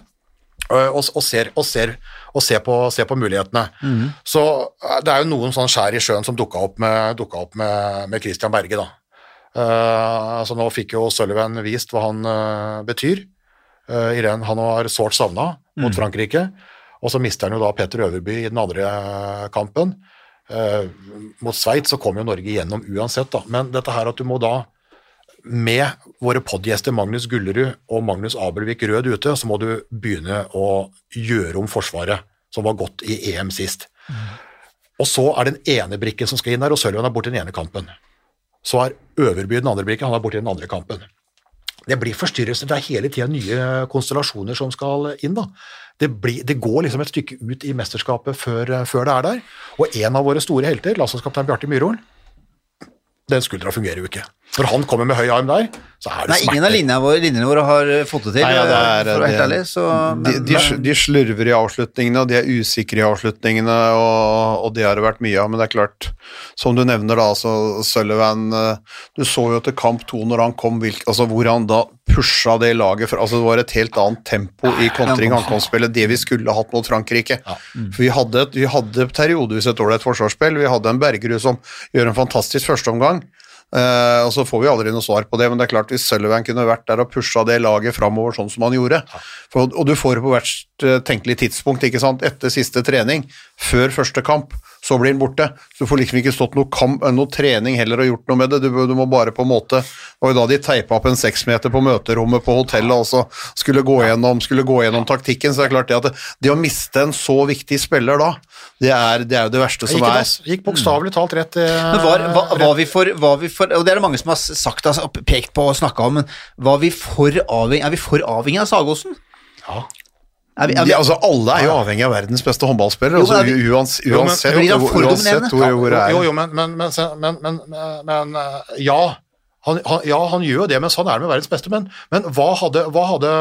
og, og, ser, og, ser, og se på, se på mulighetene. Så øh, det er jo noen sånn skjær i sjøen som dukka opp med, opp med, med Christian Berge, da. Uh, så nå fikk jo Sullivan vist hva han uh, betyr. Uh, Irene, han har sårt savna mot Frankrike, og så mister han jo da Peter Øverby i den andre kampen. Eh, mot Sveits så kom jo Norge gjennom uansett, da. Men dette her at du må da med våre podgjester Magnus Gullerud og Magnus Abelvik Rød ute, så må du begynne å gjøre om Forsvaret, som var godt i EM sist. Og så er den ene brikken som skal inn der, og Sølven er borti den ene kampen. Så er Øverby den andre brikken, han er borti den andre kampen. Det blir forstyrrelser, det er hele tida nye konstellasjoner som skal inn. da. Det, blir, det går liksom et stykke ut i mesterskapet før, før det er der. Og en av våre store helter, landslagskaptein Bjarte Myhrvold, den skuldra fungerer jo ikke. Når han kommer med høy arm der, så er det Nei, ingen av linjene våre, linjene våre har eh, fått det til, Nei, ja, det er- for å være helt ærlig. Så, de, men, de, de, de slurver i avslutningene, og de er usikre i avslutningene, og, og det har det vært mye av. Men det er klart, som du nevner da, altså Sullivan eh, Du så jo til kamp to når han kom, hvilk, altså hvor han da pusha det laget for, altså Det var et helt annet tempo i kontring ankomstspillet, det vi skulle hatt mot Frankrike. For vi hadde, vi hadde periodevis et ålreit forsvarsspill. Vi hadde en Bergerud som gjør en fantastisk førsteomgang. Uh, og så får vi aldri noe svar på det, men det er klart hvis Sullivan kunne vært der og pusha det laget framover sånn som han gjorde, for, og du får det på hvert eh, tenkelig tidspunkt, ikke sant, etter siste trening, før første kamp, så blir den borte. Så du får liksom ikke stått noe, kamp, eh, noe trening heller og gjort noe med det, du, du må bare på en måte Og da de teipa opp en seksmeter på møterommet på hotellet og så skulle gå gjennom, skulle gå gjennom taktikken, så det er klart det at det, det å miste en så viktig spiller da, det er, det er jo det verste som gikk, er. det gikk bokstavelig talt rett eh, Men var, var, var, vi for, var vi for Og det er det mange som har sagt, altså, pekt på og snakka om, men var vi for avhengig, er vi for avhengig av Sagosen? Ja. Er vi, er vi, De, altså, alle er jo avhengig av verdens beste håndballspillere, Jo, altså, uans, Jo, men- uansett, han for uansett hvor, hvor det er. Jo, jo, men, men, men, men, men, men, men eh, ja. Han, han, ja, han gjør jo det, men sånn er det med verdens beste. Men, men hva, hadde, hva hadde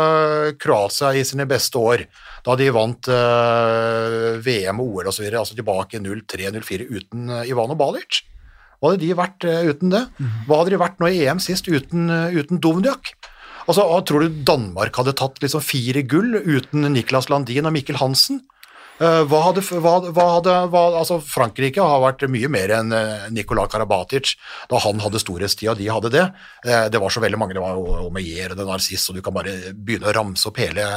Kroatia i sine beste år, da de vant eh, VM og OL osv., altså tilbake i 03-04 uten uh, Ivano Balic? Hva hadde de vært eh, uten det? Hva hadde de vært nå i EM sist uten, uh, uten Dovnjak? Altså, Tror du Danmark hadde tatt liksom fire gull uten Niklas Landin og Mikkel Hansen? Eh, hva hadde, hva, hva hadde hva, altså Frankrike har vært mye mer enn uh, Karabatic da han hadde storhetstida, de hadde det. Eh, det var så veldig mange, det var Omeyer og Narciss, og du kan bare begynne å ramse opp hele,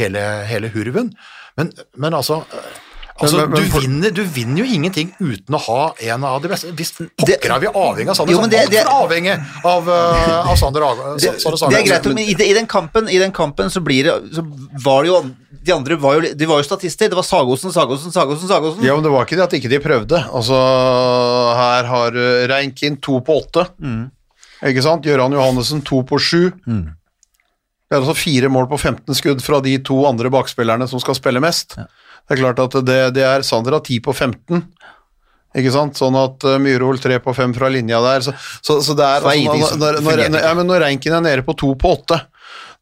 hele, hele hurven. Men, men altså eh, Altså, Men- men- du, for- vinner, du vinner jo ingenting uten å ha en av de beste. Hvis pokker er vi avhengig av Sander Sander? men det- det- Altfor avhengig av, uh, av Sander det, Sander det er greit, men i, i, den kampen, i den kampen så blir det Så var det jo De andre var jo, de var jo statister. Det var Sagosen, Sagosen, Sagosen, Sagosen. Ja, men det var ikke det at ikke de prøvde. Altså, her har Reinkind Reinkin to på åtte. Ikke sant? Gøran Johannessen to på sju. Det er altså fire mål på 15 skudd fra de to andre bakspillerne som skal spille mest. Det er klart at det, det er Sander har 10 på 15. Ikke sant? Sånn at uh, Myhrvold 3 på 5 fra linja der. Så, så, så det er, altså, som når, når, når, ja, men når Reinken er nede på 2 på 8,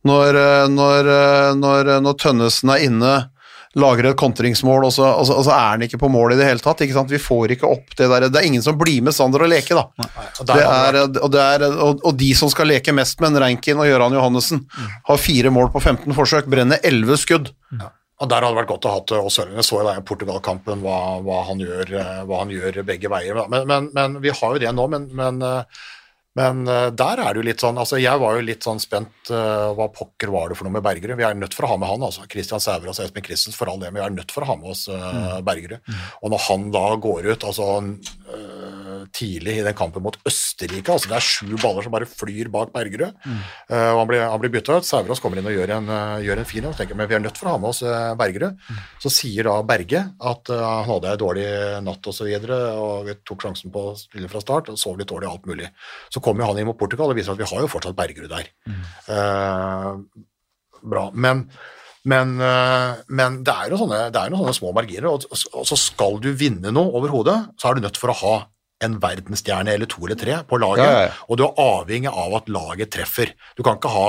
når, når, uh, når, når Tønnesen er inne lager et kontringsmål, og så, og, så, og så er han ikke på mål i det hele tatt. ikke sant? Vi får ikke opp det der. Det er ingen som blir med Sander og leke, da. og Det er, og, det er, og, de som skal leke mest med en Reinkin og Gøran Johannessen, har fire mål på 15 forsøk, brenner 11 skudd. Og Der hadde det vært godt å ha hatt oss Sørlene. Så jo da i Portugal-kampen hva, hva, eh, hva han gjør begge veier. Men, men, men vi har jo det nå. Men, men, eh, men eh, der er det jo litt sånn altså Jeg var jo litt sånn spent eh, hva pokker var det for noe med Bergerud. Vi er nødt for å ha med han, altså. Christian Sæver og Espen Christensen for all det, men vi er nødt for å ha med oss uh, Bergerud. Og når han da går ut, altså tidlig i den kampen mot Østerrike. altså Det er sju baller som bare flyr bak Bergerud. Eh, og Han blir, han blir bytta ut. Sæverås kommer inn og gjør en, uh, gjør en fin jobb. Tenker Men vi er nødt for å ha med oss uh, Bergerud. Så sier da Berge at han hadde en dårlig natt osv. Og, så videre, og tok sjansen på å spille fra start og sov litt dårlig og alt mulig. Så kommer han inn mot Portugal og viser at vi har jo fortsatt Bergerud der. Eh, bra. Men, men, men det er jo sånne, det er noen sånne små marginer, og så skal du vinne noe overhodet, så er du nødt for å ha en verdensstjerne eller to eller tre på laget, Ja, ja, og du er avhengig av at laget treffer. Du kan ikke ha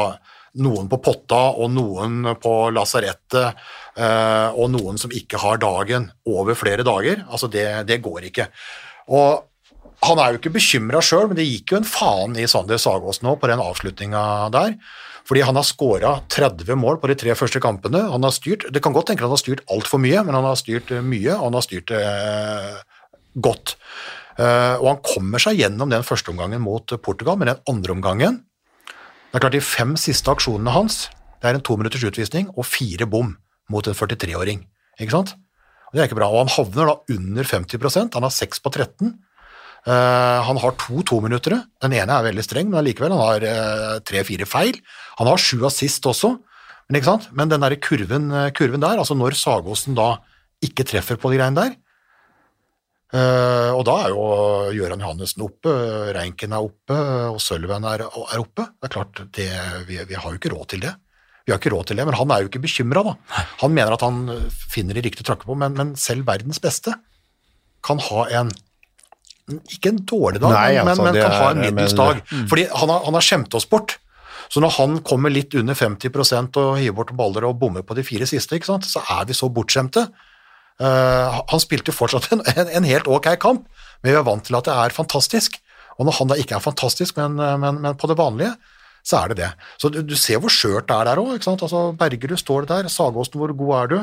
noen på potta og noen på lasarettet eh, og noen som ikke har dagen over flere dager. Altså, det, det går ikke. Og han er jo ikke bekymra sjøl, men det gikk jo en faen i Sander Sagås nå på den avslutninga der. Fordi han har skåra 30 mål på de tre første kampene. Han har styrt, Det kan godt tenke at han har styrt altfor mye, men han har styrt mye, og han har styrt eh, godt. Eh, og han kommer seg gjennom den første omgangen mot Portugal, men den andre omgangen Det er klart De fem siste aksjonene hans det er en to minutters utvisning og fire bom mot en 43-åring. Ikke sant? Det er ikke bra. Og han havner da under 50% Han har 6 på 13. Uh, han har to tominuttere. Den ene er veldig streng, men allikevel han har eh, tre-fire feil. Han har sju assist også, men, men den der kurven, eh, kurven der, altså når Sagåsen da ikke treffer på de greiene der, eh, og da er jo Gøran Johannessen oppe, Reinken er oppe, og Sølven er, er oppe. Det er klart, det, vi, vi har jo ikke råd til det. Vi har ikke råd til det, men han er jo ikke bekymra, da. Han mener at han finner de riktige trakke på, men, men selv verdens beste kan ha en ikke en dårlig dag, Nei, men, altså, men men kan ha en er- middels dag. Fordi han har, han har skjemt oss bort. Så når han kommer litt under 50% og hiver bort baller og bommer på de fire siste, så er vi så bortskjemte. Eh, han spilte fortsatt en, en, helt ok kamp, men vi er vant til at det er fantastisk. Og når han da ikke er fantastisk, men, men, men på det vanlige, så er det det. Så du, du ser hvor skjørt det er der òg. Altså, Bergerud står det der, Sagåsen, hvor god er du?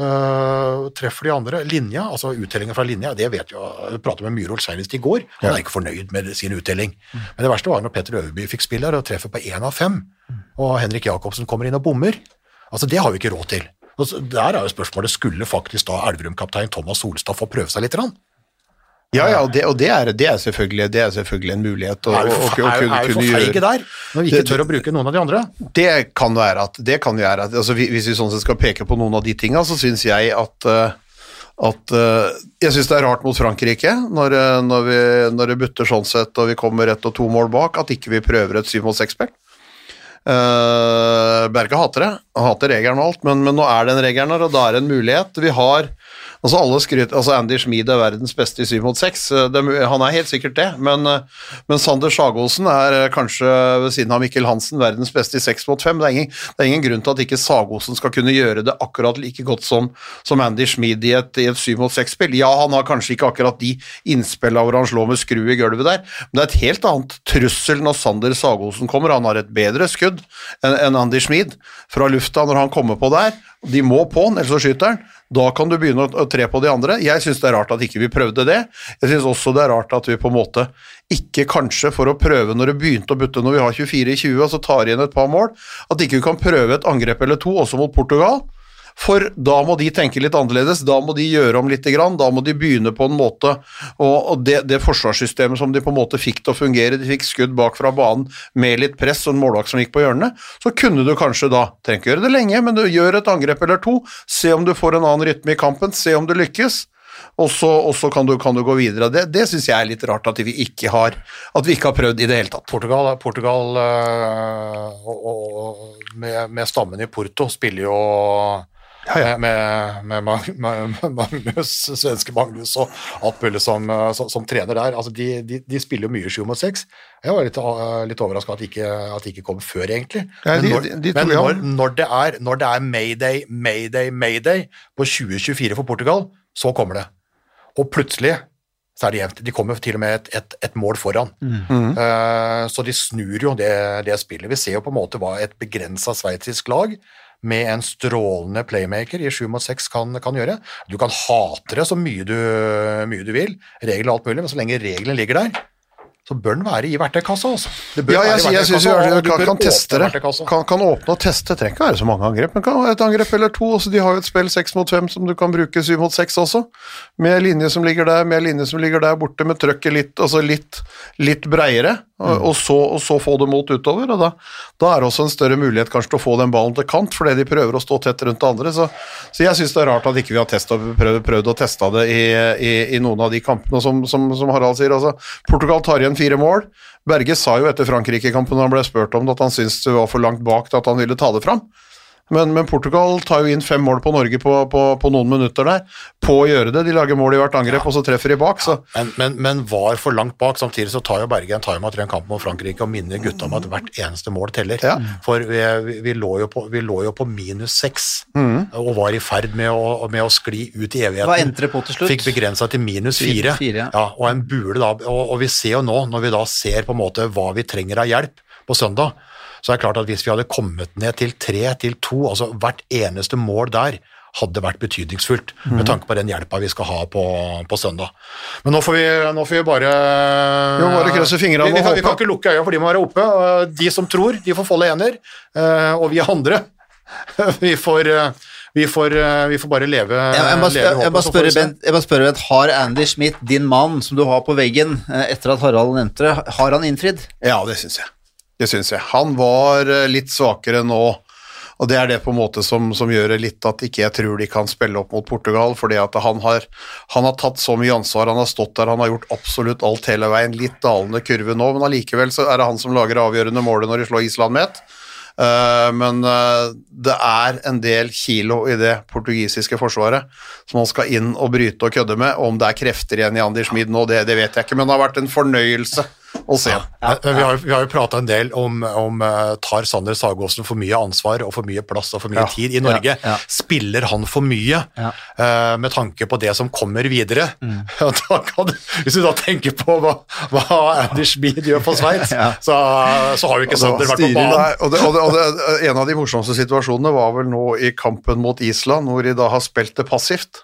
Uh, treffer de andre. Linja, altså uttellingen fra linja, det vet vi jo. Jeg pratet med Myhrvold senest i går. Han er ikke fornøyd med sin uttelling. Men det verste var når Petter Øverby fikk spille her og treffer på én av fem, og Henrik Jacobsen kommer inn og bommer. Altså, det har vi ikke råd til. Så- Der er jo spørsmålet skulle faktisk da Elverum-kaptein Thomas Solstad få prøve seg litt? Rann? Ja, ja, det, og det, er, det, er det er selvfølgelig en mulighet. å- Er vi for feige der, når vi ikke tør å bruke noen av de andre? Det kan være at, det kan være at altså, Hvis vi sånn sett skal peke på noen av de tinga, så syns jeg at eh, at eh, Jeg syns det er rart mot Frankrike, når, eh, når, vi, når det butter sånn sett og vi kommer ett og to mål bak, at ikke vi prøver et syv mot seks-spill. Uh, Berge hater det, hater regelen og alt, men, men nå er den regelen her, og da er det en mulighet. Vi har altså alle skryter, altså Andy Schmid er verdens beste i syv mot seks, eh, det mu- han er helt sikkert det, men, eh, men Sander Sagosen er eh, kanskje ved siden av Mikkel Hansen verdens beste i seks mot fem. Det er, ingen, det er ingen grunn til at ikke Sagosen skal kunne gjøre det akkurat like godt som, som Andy Schmid i et, i et syv mot seks-spill. Ja, han har kanskje ikke akkurat de innspillene hvor han slår med skru i gulvet der, men det er et helt annet trussel når Sander Sagosen kommer. Han har et bedre skudd enn Andy Schmid fra lufta når han kommer på der. De må på han, ellers så skyter han. Da kan du begynne å, tre på de andre. Jeg syns det er rart at ikke vi prøvde det. Jeg syns også det er rart at vi på en måte ikke kanskje for å prøve når det begynte å butte når vi har 24 i 20 og så tar igjen et par mål, at ikke vi kan prøve et angrep eller to også mot Portugal. For da må de tenke litt annerledes, da må de gjøre om litt, da må de begynne på en måte Og, det, det forsvarssystemet som de på en måte fikk til å fungere, de fikk skudd bak fra banen med litt press og en målvakt som gikk på hjørnet, så kunne du kanskje da Trenger ikke gjøre det lenge, men du gjør et angrep eller to, se om du får en annen rytme i kampen, se om du lykkes. Og så, og så kan, du, kan du gå videre. Det, det syns jeg er litt rart at vi ikke har At vi ikke har prøvd i det hele tatt. Portugal, Portugal øh, og, og, med, med stammen i Porto spiller jo. Med, med, med, Magnus, svenske Magnus og alt mulig som, som, som trener der. Altså de, de, de spiller jo mye sju mot seks. Jeg var litt, litt overraska at, at de ikke kom før, egentlig. Men, når, de- men når, når, det er, når det er mayday, mayday, mayday på 2024 for Portugal, så kommer det. Og plutselig så er det jevnt. De kommer til og med et, et, et mål foran. Eh, så de snur jo det, det spillet. Vi ser jo på en måte hva et begrensa sveitsisk lag med en strålende playmaker i 7 mot 6 kan, kan gjøre. Du kan hate det så mye du, mye du vil, regler og alt mulig, men så lenge reglene ligger der, så bør den være i verktøykassa. Altså. Ja, jeg, jeg, jeg syns du kan, kan teste det. Kan, kan åpne og teste. Trenger ikke være så mange angrep, men kan være et angrep eller to. Altså, de har jo et spill seks mot fem som du kan bruke syv mot seks også. Med linje som ligger der, med linje som ligger der borte, med trøkket litt, altså litt, litt breiere, og, og, så, og så få det mot utover. og da, da er det også en større mulighet kanskje til å få den ballen til kant, fordi de prøver å stå tett rundt det andre. Så, så jeg syns det er rart at ikke vi har testet, prøvd, prøvd å teste det i, i, i noen av de kampene, som, som, som Harald sier. Altså, Portugal tar igjen fire mål. Berge sa jo etter Frankrike-kampen da han ble spurt om det, at han syntes det var for langt bak til at han ville ta det fram. Men, men Portugal tar jo inn fem mål på Norge på, på, på noen minutter der, på å gjøre det. De lager mål i hvert angrep, og så treffer de bak. Så Men, men, men var for langt bak. Samtidig så tar jo Berge en jo i tre kamp mot Frankrike og minner gutta om at hvert eneste mål teller. Ja. For vi, vi, vi, lå jo på, vi lå jo på minus seks Mm. og var i ferd med å, med å skli ut i evigheten. Hva endte det på til slutt? Fikk begrensa til minus fire. Fire, ja. ja, og en bule da, og, og vi ser jo nå, når vi da ser på en måte hva vi trenger av hjelp på søndag, så er det klart at hvis vi hadde kommet ned til tre, til to, altså hvert eneste mål der, hadde vært betydningsfullt mm. med tanke på den hjelpa vi skal ha på, på søndag. Men nå får vi, nå får vi bare Vi må bare krysse fingrene vi, vi, og kan, vi kan ikke lukke øya, for de må være oppe. De som tror, de får folde hender, eh, og vi andre vi får, eh, vi får, eh, vi får bare leve, Jeg, jeg, må, spørre. Bent, har Andy Schmidt, din mann som du har på veggen etter at Harald nevnte det, har han innfridd? ja, det syns jeg. Det syns jeg. Han var eh, litt svakere nå. Og det er det på en måte som, som gjør det litt at ikke jeg tror de kan spille opp mot Portugal, fordi at han har, han har tatt så mye ansvar, han har stått der, han har gjort absolutt alt hele veien, litt dalende kurve nå, men allikevel så er det han som lager det avgjørende målet når de slår Island med ett. Uh, men uh, det er en del kilo i det portugisiske forsvaret som man skal inn og bryte og kødde med. Om det er krefter igjen i Anders Schmid nå, det, det vet jeg ikke, men det har vært en fornøyelse å se. Ja, ja. vi har, vi har jo prata en del om, om eh, tar Sander Sagåsen for mye ansvar og for mye plass og for mye Ja, tid i Norge. ja, ja. Spiller han for mye Ja. eh, med tanke på det som kommer videre? Mm. Da kan hvis du da tenker på hva, hva Andy Schmid gjør for Sveits, Ja. så, så har jo ikke Sander vært på banen. Nei, og, det, og, det, og det, en av de morsomste situasjonene var vel nå i kampen mot Island, hvor de da har spilt det passivt.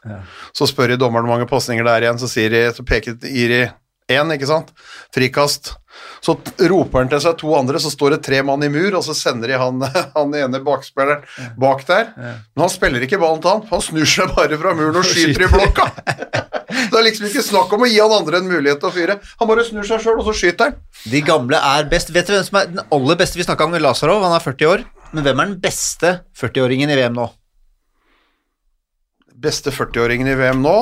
Så spør de dommeren hvor mange pasninger det er igjen, så, sier de, så peker de én, ikke sant? Frikast. Så roper han til seg to andre, så står det tre mann i mur, og så sender de han, han ene bakspilleren bak der. Men han spiller ikke ballen til han, han snur seg bare fra muren og skyter i blokka. Det er liksom ikke snakk om å gi han andre en mulighet til å fyre. Han bare snur seg sjøl, og så skyter han. De gamle er best. Vet dere hvem som er den aller beste? Vi snakka om Lazarov, han er 40 år. Men hvem er den beste 40-åringen i VM nå? Beste 40-åringen i VM nå.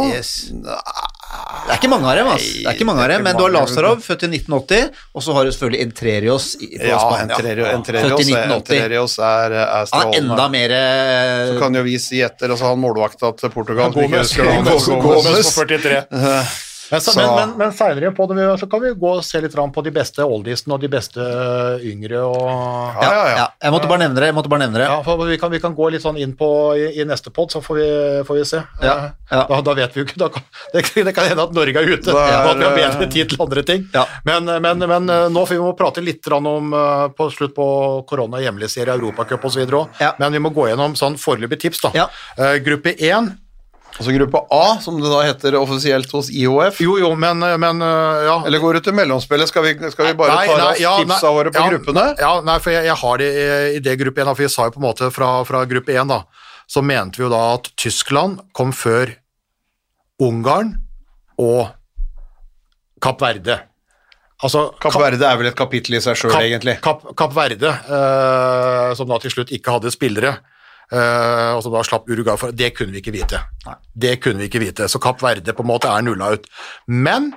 Det er ikke mange av dem, ass. Det er ikke mange av er dem, men du har Lazarov, født i 1980, og så har du selvfølgelig Entrerios i- på Ja, Spania. Entrerios, Født Entrerios, i 1980. Entrerios er, er Han er enda mer eh, Så kan jo vi si etter, altså han målvakta til Portugal navnet, Gomez, Gomez. Gomez på 43. Men, så, Så- men, men, men seinere på det, så kan vi gå og se litt grann på de beste oldiesene og de beste yngre. og... Ja, ja, ja. Jeg måtte bare nevne det. Jeg måtte bare nevne det. Ja, for vi kan, vi kan gå litt sånn inn på i, i neste pod, så får vi, får vi se. Ja, ja. Da, da vet vi jo ikke da det, det kan hende at Norge er ute, er, og at vi har bedre eh, tid til andre ting. Ja. Men, men, men eh, nå får vi må prate litt om eh, på slutt på korona, hjemlig-serie, Europacup osv. òg. Ja. Men vi må gå gjennom sånn foreløpige tips. da. Ja. Eh, gruppe 1 Altså gruppe A, som det da heter offisielt hos IOF. Jo, jo, men, men eh, ja. Eller går du til mellomspillet? Skal vi, skal vi bare Nei, ta nei, raskt ja, tipsa våre på ja, gruppene? Ja, nei, for jeg, jeg har det i, i det gruppe 1, for vi sa jo på en måte fra, fra gruppe 1, da, så mente vi jo da at Tyskland kom før Ungarn og Kapp Verde. Altså, Kapp Verde er vel et kapittel i seg sjøl, egentlig. Kapp, Kapp Verde, eh, som da til slutt ikke hadde spillere, eh, og som da slapp Uruguay for, det kunne vi ikke vite. Det kunne vi ikke vite, så Kapp Verde på en måte er nulla ut. Men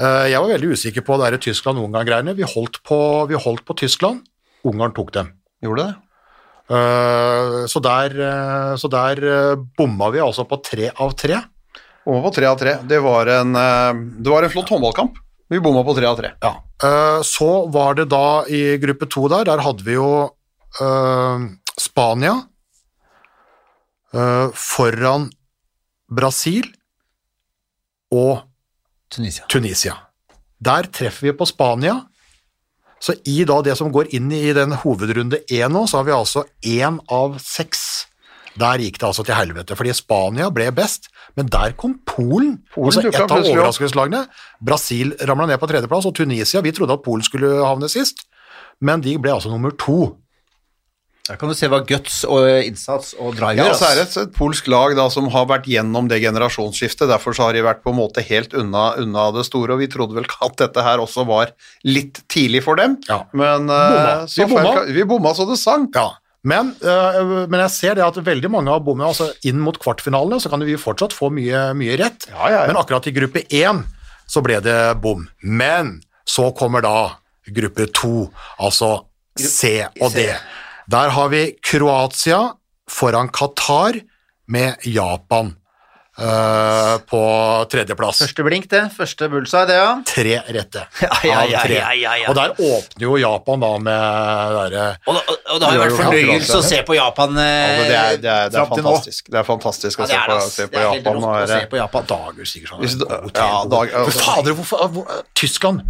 uh, jeg var veldig usikker på det der Tyskland-Ungarn-greiene. Vi, vi holdt på Tyskland, Ungarn tok dem. Gjorde det? Uh, så der, så der bomma vi altså på tre av tre. Over på tre av tre. Det var en, det var en flott håndballkamp. Vi bomma på tre av tre. Ja. Så var det da i gruppe to der, der hadde vi jo Spania foran Brasil og Tunisia. Tunisia. Der treffer vi på Spania. Så i da det som går inn i den hovedrunde én nå, så har vi altså én av seks Der gikk det altså til helvete, fordi Spania ble best, men der kom Polen. Polen altså et av overraskelseslagene. Brasil ramla ned på tredjeplass, og Tunisia Vi trodde at Polen skulle havne sist, men de ble altså nummer to. Der kan du se hva guts og innsats og drive gjør. Ja, så er det et, et polsk lag da, som har vært gjennom det generasjonsskiftet, derfor så har de vært på en måte helt unna, unna det store, og vi trodde vel at dette her også var litt tidlig for dem, Ja. men Bomma. eh, Vi bomma. feil- vi bomma så det sang. Ja, men, øh, men jeg ser det at veldig mange har bommet. altså inn mot kvartfinalene, så kan vi fortsatt få mye, mye rett. Ja, ja, ja. Men akkurat i gruppe 1 så ble det bom. Men så kommer da gruppe 2, altså C og D. Der har vi Kroatia foran Qatar med Japan Uh, på tredjeplass. Første blink, det. Første bullseye, det, ja. Tre rette Ja, ja, ja, tre. ja, ja, ja. Og der åpner jo Japan da med derre Og, og, og det har jo vært fornøyelse å se på Japan eh, Ja, det er, det er, det er fram til nå. fantastisk. Det er fantastisk å se er på, se på Japan. å se på Japan. dager sikkert sånn. Hvis ja, dag- fader, hvorfor hvor, Tyskland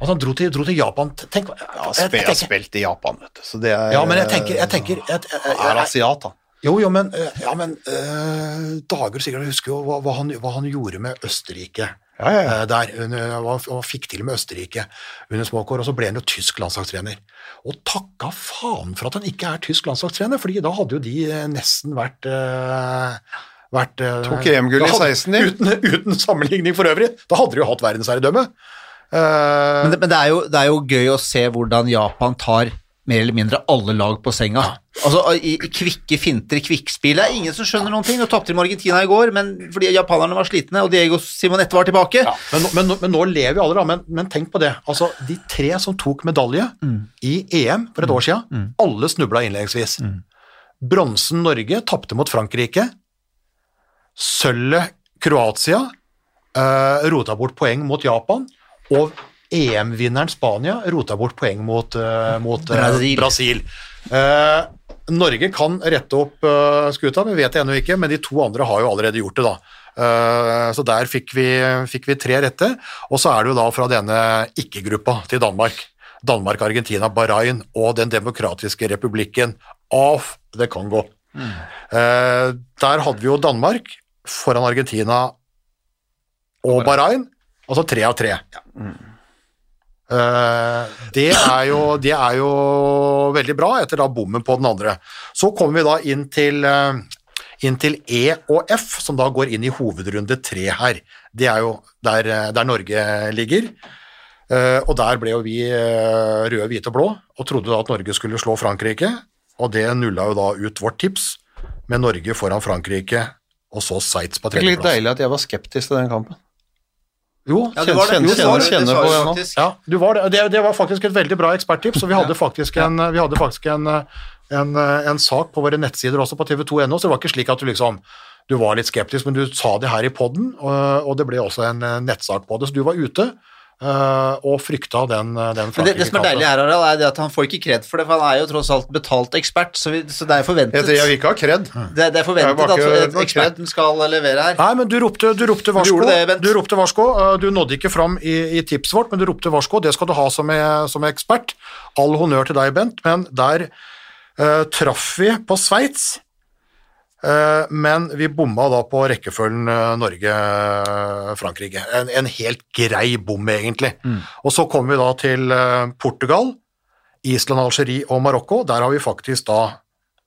Altså, han dro til, dro til Japan Tenk Ja, jeg, spe- jeg har spilt i Japan, vet du. Så det er, Ja, men jeg tenker, jeg tenker jeg, jeg, jeg, er asiat, da. Jo, jo, men, eh, ja, men eh, Dager sikkert husker jo hva, hva, han, hva han gjorde med Østerrike. Ja, ja, eh, Der, under, hva hva han fikk til med Østerrike under små kår, og så ble han jo tysk landslagstrener. Og takka faen for at han ikke er tysk landslagstrener, fordi da hadde jo de eh, nesten vært eh, vært, eh, Tok EM-gull i 16, de. Uten, uten sammenligning for øvrig. Da hadde de jo hatt verdensherredømme. Eh, Men, det, men det, er jo, det er jo gøy å se hvordan Japan tar mer eller mindre alle lag på senga. Altså i, i kvikke finter, kvikkspill. Det er ingen som skjønner noen ting. Nå tapte de med Argentina i går, men fordi japanerne var slitne, og Diego Simonette var tilbake. Men, nå- men, men nå lever jo alle, da. Men, men tenk på det. Altså, de tre som tok medalje i EM for et år siden, alle snubla innledningsvis. Bronsen Norge tapte mot Frankrike. Sølvet Kroatia uh, rota bort poeng mot Japan. Og EM-vinneren Spania rota bort poeng mot, eh, mot eh, Brasil. Brasil. Eh, Norge kan rette opp skuta, vi vet det ennå ikke, men de to andre har jo allerede gjort det, da. Så der fikk vi, fikk vi tre rette, og så er det jo da fra denne ikke-gruppa til Danmark. Danmark, Argentina, Bahrain og Den demokratiske republikken of the Congo. Mm. der hadde vi jo Danmark foran Argentina og Bahrain, altså tre av tre. Eh, det, er jo, det er jo veldig bra, etter da bommen på den andre. Så kommer vi da inn til, eh, inn til E og F, som da går inn i hovedrunde tre her. Det er jo der, eh, der Norge ligger. Og der ble jo vi røde, hvite og blå, og trodde da at Norge skulle slå Frankrike, og det nulla jo da ut vårt tips, med Norge foran Frankrike, og så Sveits på er litt deilig at jeg var skeptisk til den kampen. Jo, Ja, det var. Kjenner- kjenner- kjenner på det nå. Ja, du var det. det. Det var faktisk et veldig bra eksperttips, og vi hadde faktisk en, vi hadde faktisk en, en, en sak på våre nettsider også på tv2.no, så det var ikke slik at du liksom du var litt skeptisk, men du sa det her i podden, og, og det ble også en nettsak på det, så du var ute og frykta den, den Men det, det som er deilig her, Harald, er det at han får ikke kred for det, for han er jo tross alt betalt ekspert, så, vi, så det er forventet. Jeg, jeg vil ikke ha kred. Det, det er forventet ikke- at det eksperten skal levere her. Nei, men du ropte, du ropte varsko. Du, det, Du ropte varsko. eh, Du nådde ikke fram i, i tipset vårt, men du ropte varsko. Det skal du ha som, er, som ekspert. All honnør til deg, Bent, men der uh, traff vi på Sveits. Eh, men vi bomma da på rekkefølgen eh, Norge-Frankrike. En, en helt grei bom, egentlig. Og så kommer vi da til eh, Portugal, Island, Algerie og Marokko. Der har vi faktisk da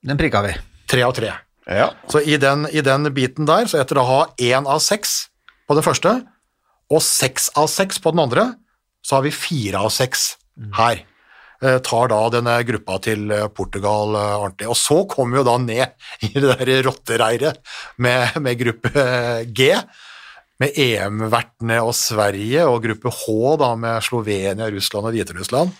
Den prikka vi. tre av tre. Ja. Så i den, i den biten der, så etter å ha én av seks på den første, og seks av seks på den andre, så har vi fire av seks her. Eh, tar da denne gruppa til eh, Portugal eh, ordentlig. Og så kommer vi jo da ned i det der rottereiret med, med gruppe G, med EM-vertene og Sverige, og gruppe H da med Slovenia, Russland og Hviterussland.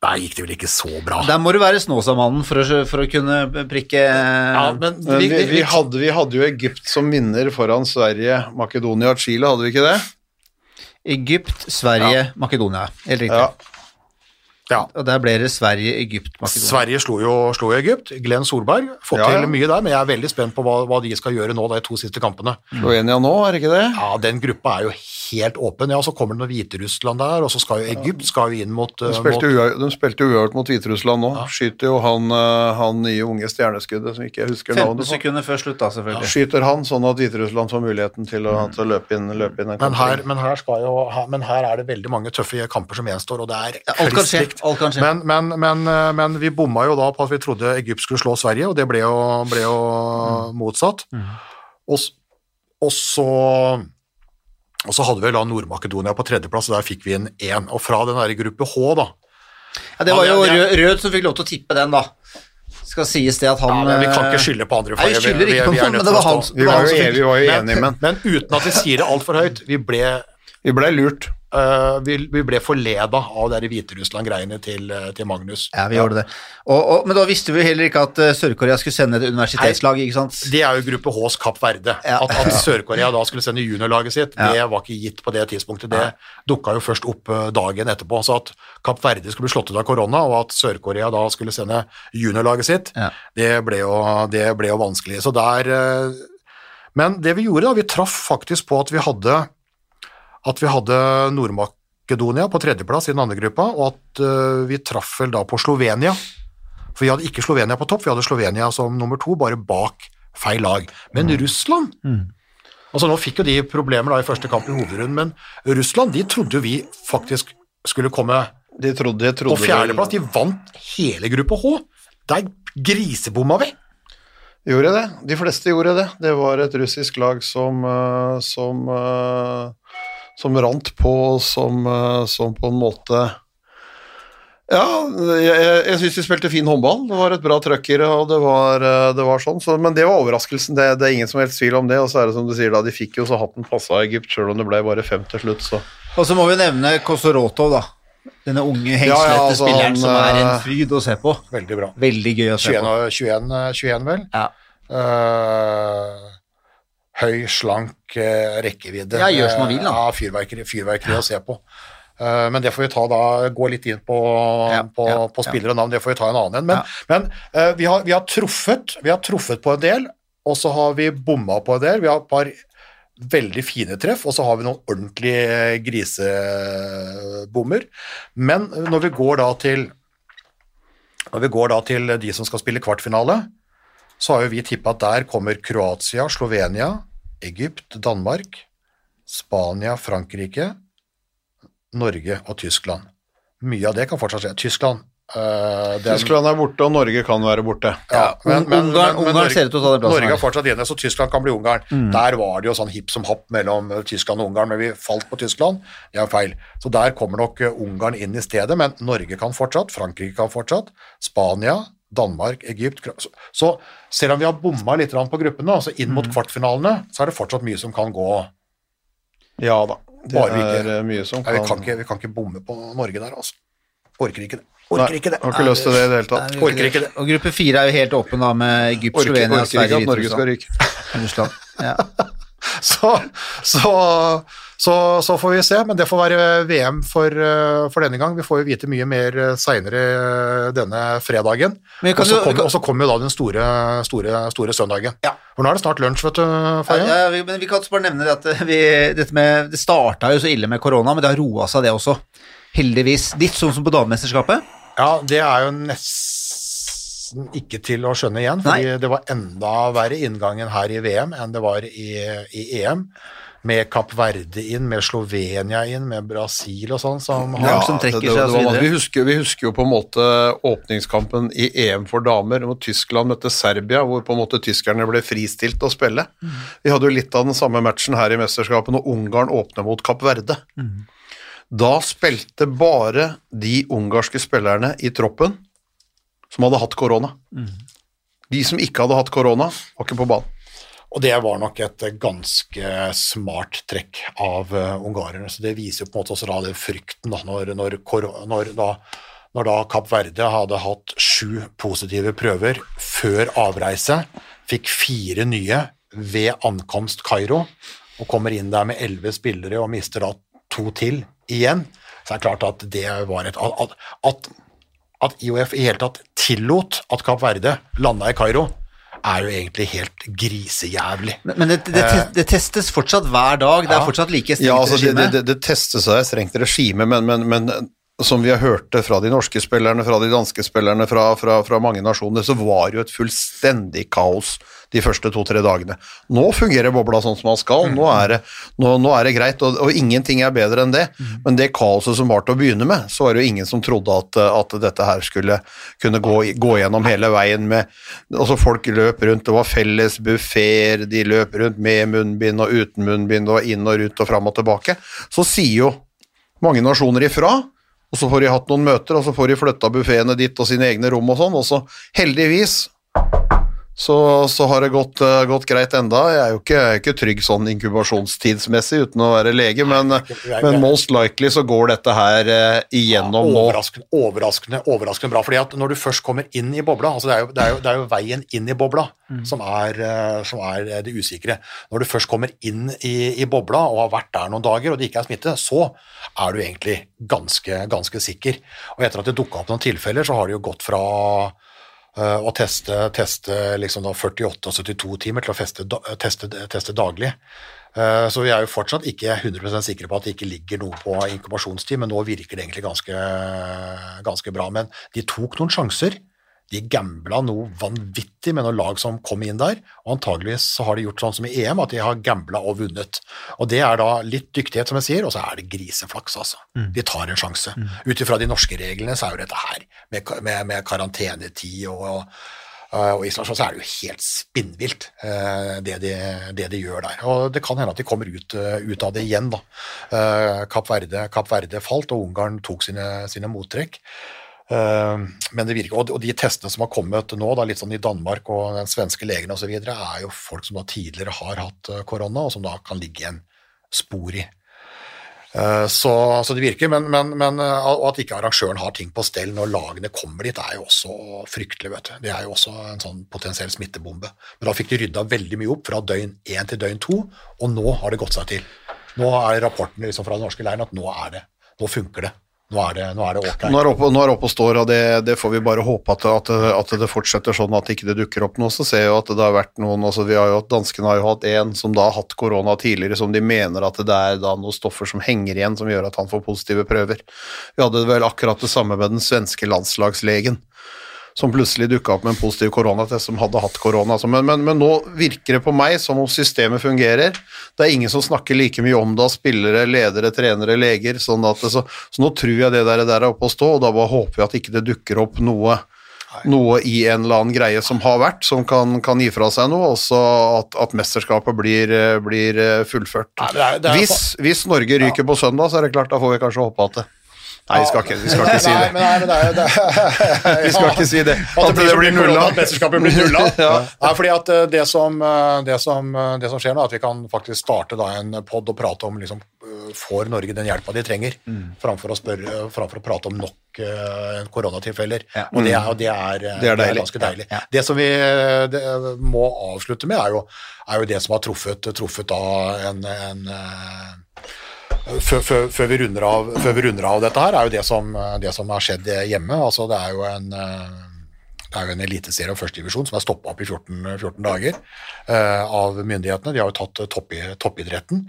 Der gikk det vel ikke så bra. Der må du være Snåsamannen for for å kunne prikke Ja, men vi, vi, vi, hadde, vi hadde jo Egypt som vinner foran Sverige, Makedonia og Chile, hadde vi ikke det? Egypt, Sverige, Makedonia. Helt riktig. Ja. Ja. Og der ble det Sverige, Egypt, Makedonia. Sverige slo jo slo jo Egypt. Glenn Solberg fått Ja, ja. til mye der, men jeg er veldig spent på hva, hva de skal gjøre nå, de to siste kampene. Slovenia nå, er det ikke det? Ja, Den gruppa er jo helt åpen. Ja, Så kommer det noe Hviterussland der, og så skal jo Egypt skal jo inn mot, De eh, spilte, mot ua- uavgjort mot Hviterussland nå. Skyter jo han, eh, han nye unge stjerneskuddet som ikke jeg husker 15 navnet på. sekunder før slutt, da, selvfølgelig. Skyter han sånn at Hviterussland får muligheten til å, til å løpe inn, løpe inn en men her, kamp. men, her jo, her, men her er det veldig mange tøffe kamper som gjenstår, og det er Ja, skje. Men, men, men, eh, men vi bomma jo da på at vi trodde Egypt skulle slå Sverige, og det ble jo, ble jo motsatt. Og, og så og så hadde vi da Nord-Makedonia på tredjeplass, og der fikk vi en én. Og fra den der gruppe H, da Ja, det var jo Rød, Rød som fikk lov til å tippe den, da. Skal sies det at han ja, Vi kan eh, ikke skylde på andre Nei, vi vi- vi er var Vi var jo, som enige- var men, enige, men men uten at vi sier det altfor høyt, vi ble, vi ble lurt. Eh, vi, vi ble forleda av de Hviterussland-greiene til, eh, til Magnus. Ja, vi gjorde det. Og, og, men da visste vi heller ikke at eh, Sør-Korea skulle sende et universitetslag, ikke sant? Det er jo gruppe Hs Kapp Verde. Ja. At, at Sør-Korea da skulle sende juniorlaget sitt, Ja. det var ikke gitt på det tidspunktet. Det dukka jo først opp dagen etterpå. Så at Kapp Verde skulle bli slått ut av korona, og at Sør-Korea da skulle sende juniorlaget sitt, Ja. det, ble jo, det ble jo vanskelig. Så der Men det vi gjorde, da, vi traff faktisk på at vi hadde at vi hadde Nord-Makedonia på tredjeplass i den andre gruppa, og at eh, vi traff vel da på Slovenia. For vi hadde ikke Slovenia på topp, vi hadde Slovenia som nummer to, bare bak feil lag. Men Russland Altså Nå fikk jo de problemer da i første kamp i hovedrunden, men Russland de trodde jo vi faktisk skulle komme De trodde, de på fjerdeplass. De vant hele gruppe H. Der grisebomma vi! Gjorde det. De fleste gjorde det. Det var et russisk lag som eh, som, eh, som rant på, som, eh, som på en måte Ja, jeg, jeg, syns de spilte fin håndball. Det var et bra trøkker, og det var, eh, det var sånn. Så, men det var overraskelsen. Det, det er ingen som helst tvil om det. Og så er det som du sier, da, de fikk jo så hatten passa Egypt, sjøl om det ble bare fem til slutt, så Og så må vi nevne Kosorotov, da. Denne unge, hengslete Ja, ja, altså, spilleren han, som er en eh, fryd å se på. Veldig bra. Veldig gøy å se 21, på. 21, eh, 21 vel? Ja. Eh, høy, slank eh, rekkevidde. Ja, gjør som han vil, da. Ja, fyrverkeri, fyrverkeri å se på. Eh, men det får vi ta da, gå litt inn på, Ja, på, ja, på ja. spillere og navn, det får vi ta en annen en. Men, Ja. men eh, vi, har, vi, har truffet, vi har truffet på en del, og så har vi bomma på en del. Vi har et par veldig fine treff, og så har vi noen ordentlige grisebommer. Men når vi går da til når vi går da til de som skal spille kvartfinale, så har jo vi tippa at der kommer Kroatia, Slovenia, Egypt, Danmark, Spania, Frankrike, Norge og Tyskland. Mye av det kan fortsatt skje. Tyskland eh, den- Tyskland er borte, og Norge kan være borte. ja, Ungarn- Ungarn Norge- ser ut til å ta den plassen Norge er fortsatt inne, så Tyskland kan bli Ungarn. Der var det jo sånn hipp som happ mellom Tyskland og Ungarn, men vi falt på Tyskland. Det er feil. Så der kommer nok eh, Ungarn inn i stedet, men Norge kan fortsatt, Frankrike kan fortsatt, Spania, Danmark, Egypt Så, så selv om vi har bomma litt på gruppene, altså inn mot kvartfinalene, så er det fortsatt mye som kan gå. Ja da. Det Bare vi ikke- er mye som Nei, vi, kan kan ikke, vi kan ikke bomme på Norge der, altså. Orker ikke det. Orker ikke det. Har ikke lyst til det i det hele tatt. Nei, Orker ikke det. Og gruppe fire er jo helt åpen da, med Egypt, Orker, Slovenia, orker ikke at Norge skal Hviterussland. ryke. Russland. Ja. Så, så, så, så får vi se, men det får være VM for, eh, for denne gang. Vi får jo vite mye mer seinere denne fredagen. Og så kommer, jo da den store, store, store søndagen. Ja. For nå er det snart lunsj, vet du, Faye. Ja, ja, men vi kan også bare nevne det at eh, vi, dette med, det starta jo så ille med korona, men det har roa seg, det også. Heldigvis. Litt sånn som på damemesterskapet. Ja, det er jo nesten ikke til å skjønne igjen, fordi det var enda verre inngangen her i VM enn det var i, i EM. Med Kapp Verde inn, med Slovenia inn, med Brasil og sånn. Som har, Ja, som trekker det, det, seg videre. vi, husker, vi husker jo på en måte åpningskampen i EM for damer, hvor Tyskland møtte Serbia, hvor på en måte tyskerne ble fristilt å spille. Mm. Vi hadde jo litt av den samme matchen her i mesterskapet når Ungarn åpner mot Kapp Verde. Mm. Da spilte bare de ungarske spillerne i troppen som hadde hatt korona. Mm. De som ikke hadde hatt korona, var ikke på banen. Og det var nok et eh, ganske smart trekk av uh, ungarerne. Så det viser jo på en måte også da den frykten da, når, når, når, da, når da Kapp Verde hadde hatt sju positive prøver før avreise, fikk fire nye ved ankomst Kairo, og kommer inn der med elleve spillere og mister da to til igjen. så er det klart at det var et At, at, at IOF i hele tatt tillot at Kapp Verde landa i Kairo, er jo egentlig helt grisejævlig. Men, det, det, te- det testes fortsatt hver dag. Det er fortsatt like strengt Ja, altså det, regime. det, det testes av et strengt regime, men, men, men som vi har hørt det fra de norske spillerne, fra de danske spillerne, fra, fra, fra mange nasjoner, så var det jo et fullstendig kaos de første to-tre dagene. Nå fungerer bobla sånn som man skal, nå er det, nå, nå er det greit, og, og ingenting er bedre enn det. Men det kaoset som var til å begynne med, så var det jo ingen som trodde at, at dette her skulle kunne gå, gå gjennom hele veien med Altså, folk løp rundt, det var felles buffeer, de løp rundt med munnbind og uten munnbind, og inn og ut og fram og tilbake. Så sier jo mange nasjoner ifra, og så får de hatt noen møter, og så får de flytta buffeene dit og sine egne rom og sånn, og så heldigvis så, så har det gått, eh, gått greit enda. Jeg er jo ikke, er ikke trygg sånn inkubasjonstidsmessig uten å være lege, men, men most likely så går dette her eh, igjennom nå. Overraskende, overraskende, overraskende bra. fordi at når du først kommer inn i bobla, altså det er jo, det er jo, det er jo veien inn i bobla som, er, eh, som er det usikre. Når du først kommer inn i, i bobla og har vært der noen dager og det ikke er smitte, så er du egentlig ganske, ganske sikker. Og etter at det dukka opp noen tilfeller, så har det jo gått fra eh, å teste, teste liksom da 48 og 72 timer til å feste, teste, teste daglig. Eh, Så vi er jo fortsatt ikke 100% sikre på at det ikke ligger noe på inkubasjonstid, men nå virker det egentlig ganske, ganske bra. Men de tok noen sjanser. De gambla noe vanvittig med noen lag som kom inn der, og antageligvis så har de gjort sånn som i EM, at de har gambla og vunnet. Og det er da litt dyktighet, som jeg sier, og så er det griseflaks, altså. De tar en sjanse. Ut ifra de norske reglene så er jo dette her, med, med, med karantenetid og, og og isolasjon, så er det jo helt spinnvilt eh, det, de, det de gjør der. Og det kan hende at de kommer ut, eh, ut av det igjen, da. Eh, Kapp Verde, Kapp Verde falt, og Ungarn tok sine, sine mottrekk. Eh, Men det virker, og de- testene som har kommet nå, da, litt sånn i Danmark og den svenske legen osv., er jo folk som da tidligere har hatt eh, korona, og som da kan ligge igjen spor i. Eh, Så, så det virker, men, men, men eh, at ikke arrangøren har ting på stell når lagene kommer dit, er jo også fryktelig. vet du. Det er jo også en sånn potensiell smittebombe. Men da fikk de rydda veldig mye opp fra døgn én til døgn to, og nå har det gått seg til. Nå er rapporten liksom fra den norske leiren at nå er det, nå funker det. Nå er det, nå er det ok. Nå er det oppe, oppe og står, og det, det får vi bare håpe at, at, at det fortsetter sånn at ikke det dukker opp noe. Så ser jeg jo at det har vært noen altså vi har jo, Danskene har jo hatt en som da har hatt korona tidligere, som de mener at det er da noen stoffer som henger igjen som gjør at han får positive prøver. Vi hadde vel akkurat det samme med den svenske landslagslegen. Som plutselig dukka opp med en positiv koronatest som hadde hatt korona. Men, men, men nå virker det på meg som om systemet fungerer. Det er ingen som snakker like mye om det av spillere, ledere, trenere, leger. Sånn at, så, så nå tror jeg det der, der er oppe å stå, og da bare håper vi at ikke det dukker opp noe noe i en eller annen greie som har vært, som kan, kan gi fra seg noe, og så at, at mesterskapet blir, blir eh, fullført. Nei, det er- det er hvis, hvis Norge ryker på søndag, så er det klart, da får vi kanskje håpe at det Nei, vi skal ikke, vi skal ikke si Nei, det. men, nei, men det er, det er, Vi skal ikke si det. At det blir, mye nulla. at mesterskapet blir nulla. Ja. Nei, fordi at eh, det som, eh, det, som, eh, det som skjer nå, er at vi kan faktisk starte da en pod og prate om liksom, får Norge den hjelpa de trenger, Mm. framfor, å spørre, framfor å prate om nok uh, koronatilfeller. Ja. Og det er, og det er, Mm. Det er deilig. ganske deilig. Ja. Det som vi det, må avslutte med, er jo, er jo det som har truffet, truffet da en, en før, før, før, vi av, før vi runder av dette her, er jo det som, det som har skjedd hjemme. Altså, det er jo en eh, det er jo en eliteserie og førstedivisjon som er stoppa opp i 14, 14 dager uh, av myndighetene. De har jo tatt topp, toppidretten.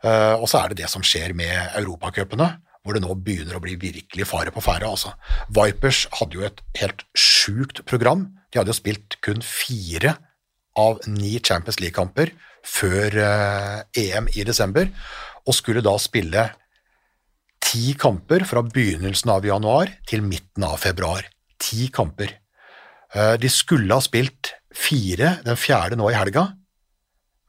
Uh, og så er det det som skjer med europacupene, hvor det nå begynner å bli virkelig fare på ferde. Altså. Vipers hadde jo et helt sjukt program. De hadde jo spilt kun fire av ni Champions League-kamper før uh, EM i desember, og skulle da spille ti kamper fra begynnelsen av januar til midten av februar. Ti kamper. Eh, De skulle ha spilt fire, den fjerde nå i helga,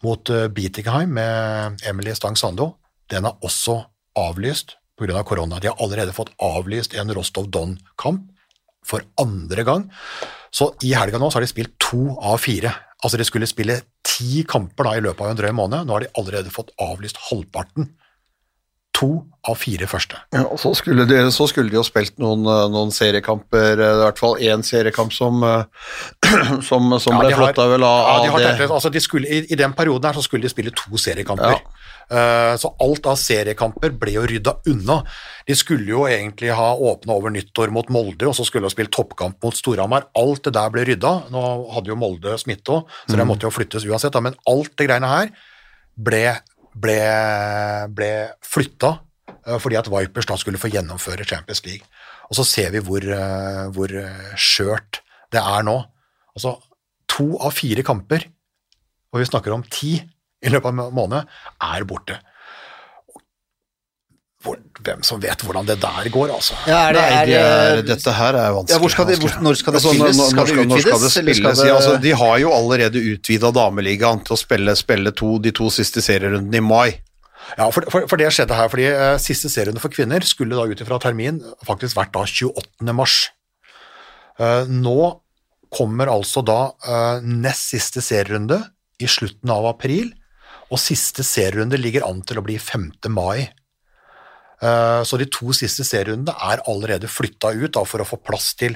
mot eh, Bietigheim med Emily Stang Sando. Den er også avlyst pga. Av korona. De har allerede fått avlyst en Rostov Don-kamp for andre gang. Så i helga nå har de spilt to av fire. Altså de skulle spille ti kamper da i løpet av en drøy måned. Nå har de allerede fått avlyst halvparten. To av fire første. Ja, og så skulle, de, så skulle de jo spilt noen, eh, noen seriekamper, eh, i hvert fall én seriekamp som, eh, som, som Ja, ble flotta vel av, Ja, de har det. altså de skulle, i, I den perioden her så skulle de spille to seriekamper. Eh, Så alt av seriekamper ble jo rydda unna. De skulle jo egentlig ha åpna over nyttår mot Molde, og så skulle de spille toppkamp mot Storhamar. Alt det der ble rydda. Nå hadde jo Molde smitte òg, så det måtte jo flyttes uansett. Men alt det greiene her ble, ble, ble flytta eh, fordi at Vipers da skulle få gjennomføre Champions League. Og så ser vi hvor, eh, hvor eh, skjørt det er nå. Altså, to av fire kamper, og vi snakker om ti i løpet av en måned, er borte. Hvor, hvem som vet hvordan det der går, altså. Ja, er det, Nei, er det er, dette her er vanskelig. ja, hvor skal de, hvor, når skal det Altså, når- spilles? når- Skal det når utvides? skal det skal spilles? Ja, altså, de har jo allerede utvida dameligaen til å spille, spille to, de to siste serierundene i mai. Ja, for, for, for det skjedde her, fordi eh, siste serierunde for kvinner skulle da ut ifra termin faktisk vært da 28. mars. Eh, nå kommer altså da eh, nest siste serierunde i slutten av april, og siste serierunde ligger an til å bli 5. mai. Eh, Så de to siste serierundene er allerede flytta ut da, for å få plass til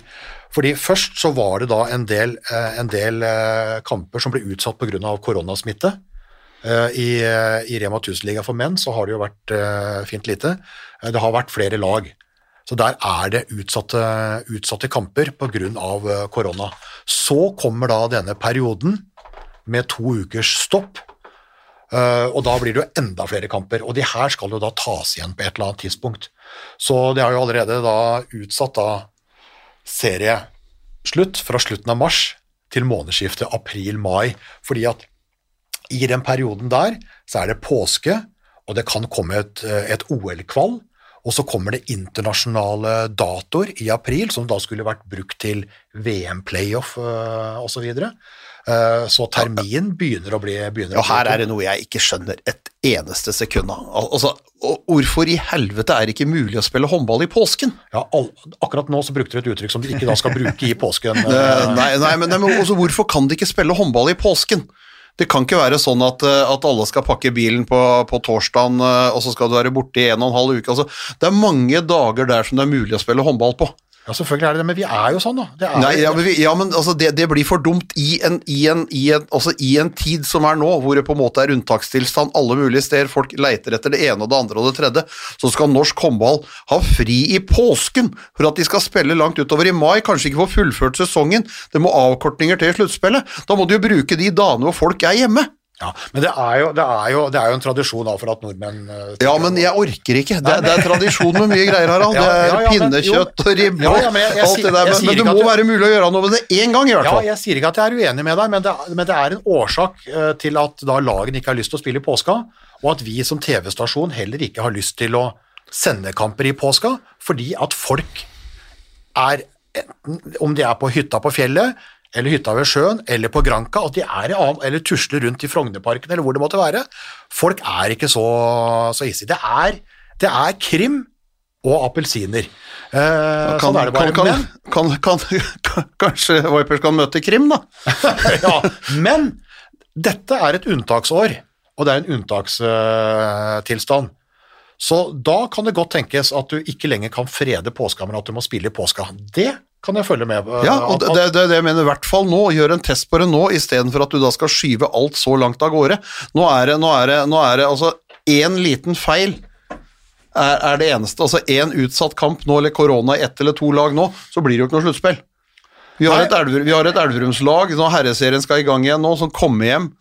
Fordi først så var det da en del, eh, en del eh, kamper som ble utsatt pga. koronasmitte. I, I Rema 1000-liga for menn så har det jo vært fint lite. Det har vært flere lag. Så der er det utsatte, utsatte kamper pga. korona. Så kommer da denne perioden med to ukers stopp. Eh, og da blir det jo enda flere kamper, og de her skal jo da tas igjen på et eller annet tidspunkt. Så det har jo allerede da utsatt da serieslutt fra slutten av mars til månedsskiftet april-mai, fordi at i den perioden der så er det påske, og det kan komme et, et OL-kvall, og så kommer det internasjonale datoer i april, som da skulle vært brukt til VM-playoff osv. Så, videre. Eh, så termin begynner å bli begynner Og her er det noe jeg ikke skjønner et eneste sekund av. Altså, hvorfor i helvete er det ikke mulig å spille håndball i påsken? ja, all, Akkurat nå så brukte du et uttrykk som du ikke da skal bruke i påsken. Eh, Nei, nei, men, nei, men også, hvorfor kan de ikke spille håndball i påsken? Det kan ikke være sånn at, eh, at alle skal pakke bilen på, på torsdagen, eh, og så skal du være borte i en og en halv uke. Altså, det er mange dager der som det er mulig å spille håndball på. Ja, selvfølgelig er det det, men vi er jo sånn, da. Nei, ja, men, vi, ja, men altså, det, det blir for dumt i en, i, en, i, en, altså, i en tid som er nå, hvor det på en måte er unntakstilstand alle mulige steder, folk leiter etter det ene og det andre og det tredje, så skal norsk håndball ha fri i påsken for at de skal spille langt utover i mai, kanskje ikke få fullført sesongen, det må avkortninger til sluttspillet. Da må du jo bruke de dagene hvor folk er hjemme. Ja, men det er, jo, det, er jo, det er jo en tradisjon da, for at nordmenn eh, Ja, men jeg orker ikke. Det, det er tradisjon med mye greier, Harald. Det er ja, ja, men- pinnekjøtt og ribbe og men alt det der, men, men det må du, være mulig å gjøre noe med det én gang, i hvert fall. Ja, jeg sier ikke at jeg er uenig med deg, men det, men det er en årsak eh, til at da lagene ikke har lyst til å spille i påska, og at vi som TV-stasjon heller ikke har lyst til å sende kamper i påska, fordi at folk er enten, om de er på hytta på fjellet, eller hytta ved sjøen, eller på Granka, at de er i annen, eller tusler rundt i Frognerparken, eller hvor det måtte være. Folk er ikke så, så hissige. Det det er krim og appelsiner. Eh, Kan, sånn er det bare. kan, Men- kan, kan, kan, kanskje Vipers kan møte Krim, da? ja, men dette er et unntaksår, og det er en unntakstilstand. Så da kan det godt tenkes at du ikke lenger kan frede påska, men at du må spille i påska. Det kan jeg følge med på. Ja, og det, det, det, jeg mener i hvert fall nå. Gjør en test på det nå, istedenfor at du da skal skyve alt så langt av gårde. Nå er det, nå er det, nå er det altså én liten feil er, er det eneste. Altså én utsatt kamp nå, eller korona i ett eller to lag nå, så blir det jo ikke noe sluttspill. Vi har Nei. et, Elver, vi har et Elverumslag, herreserien skal i gang igjen nå, som kommer hjem.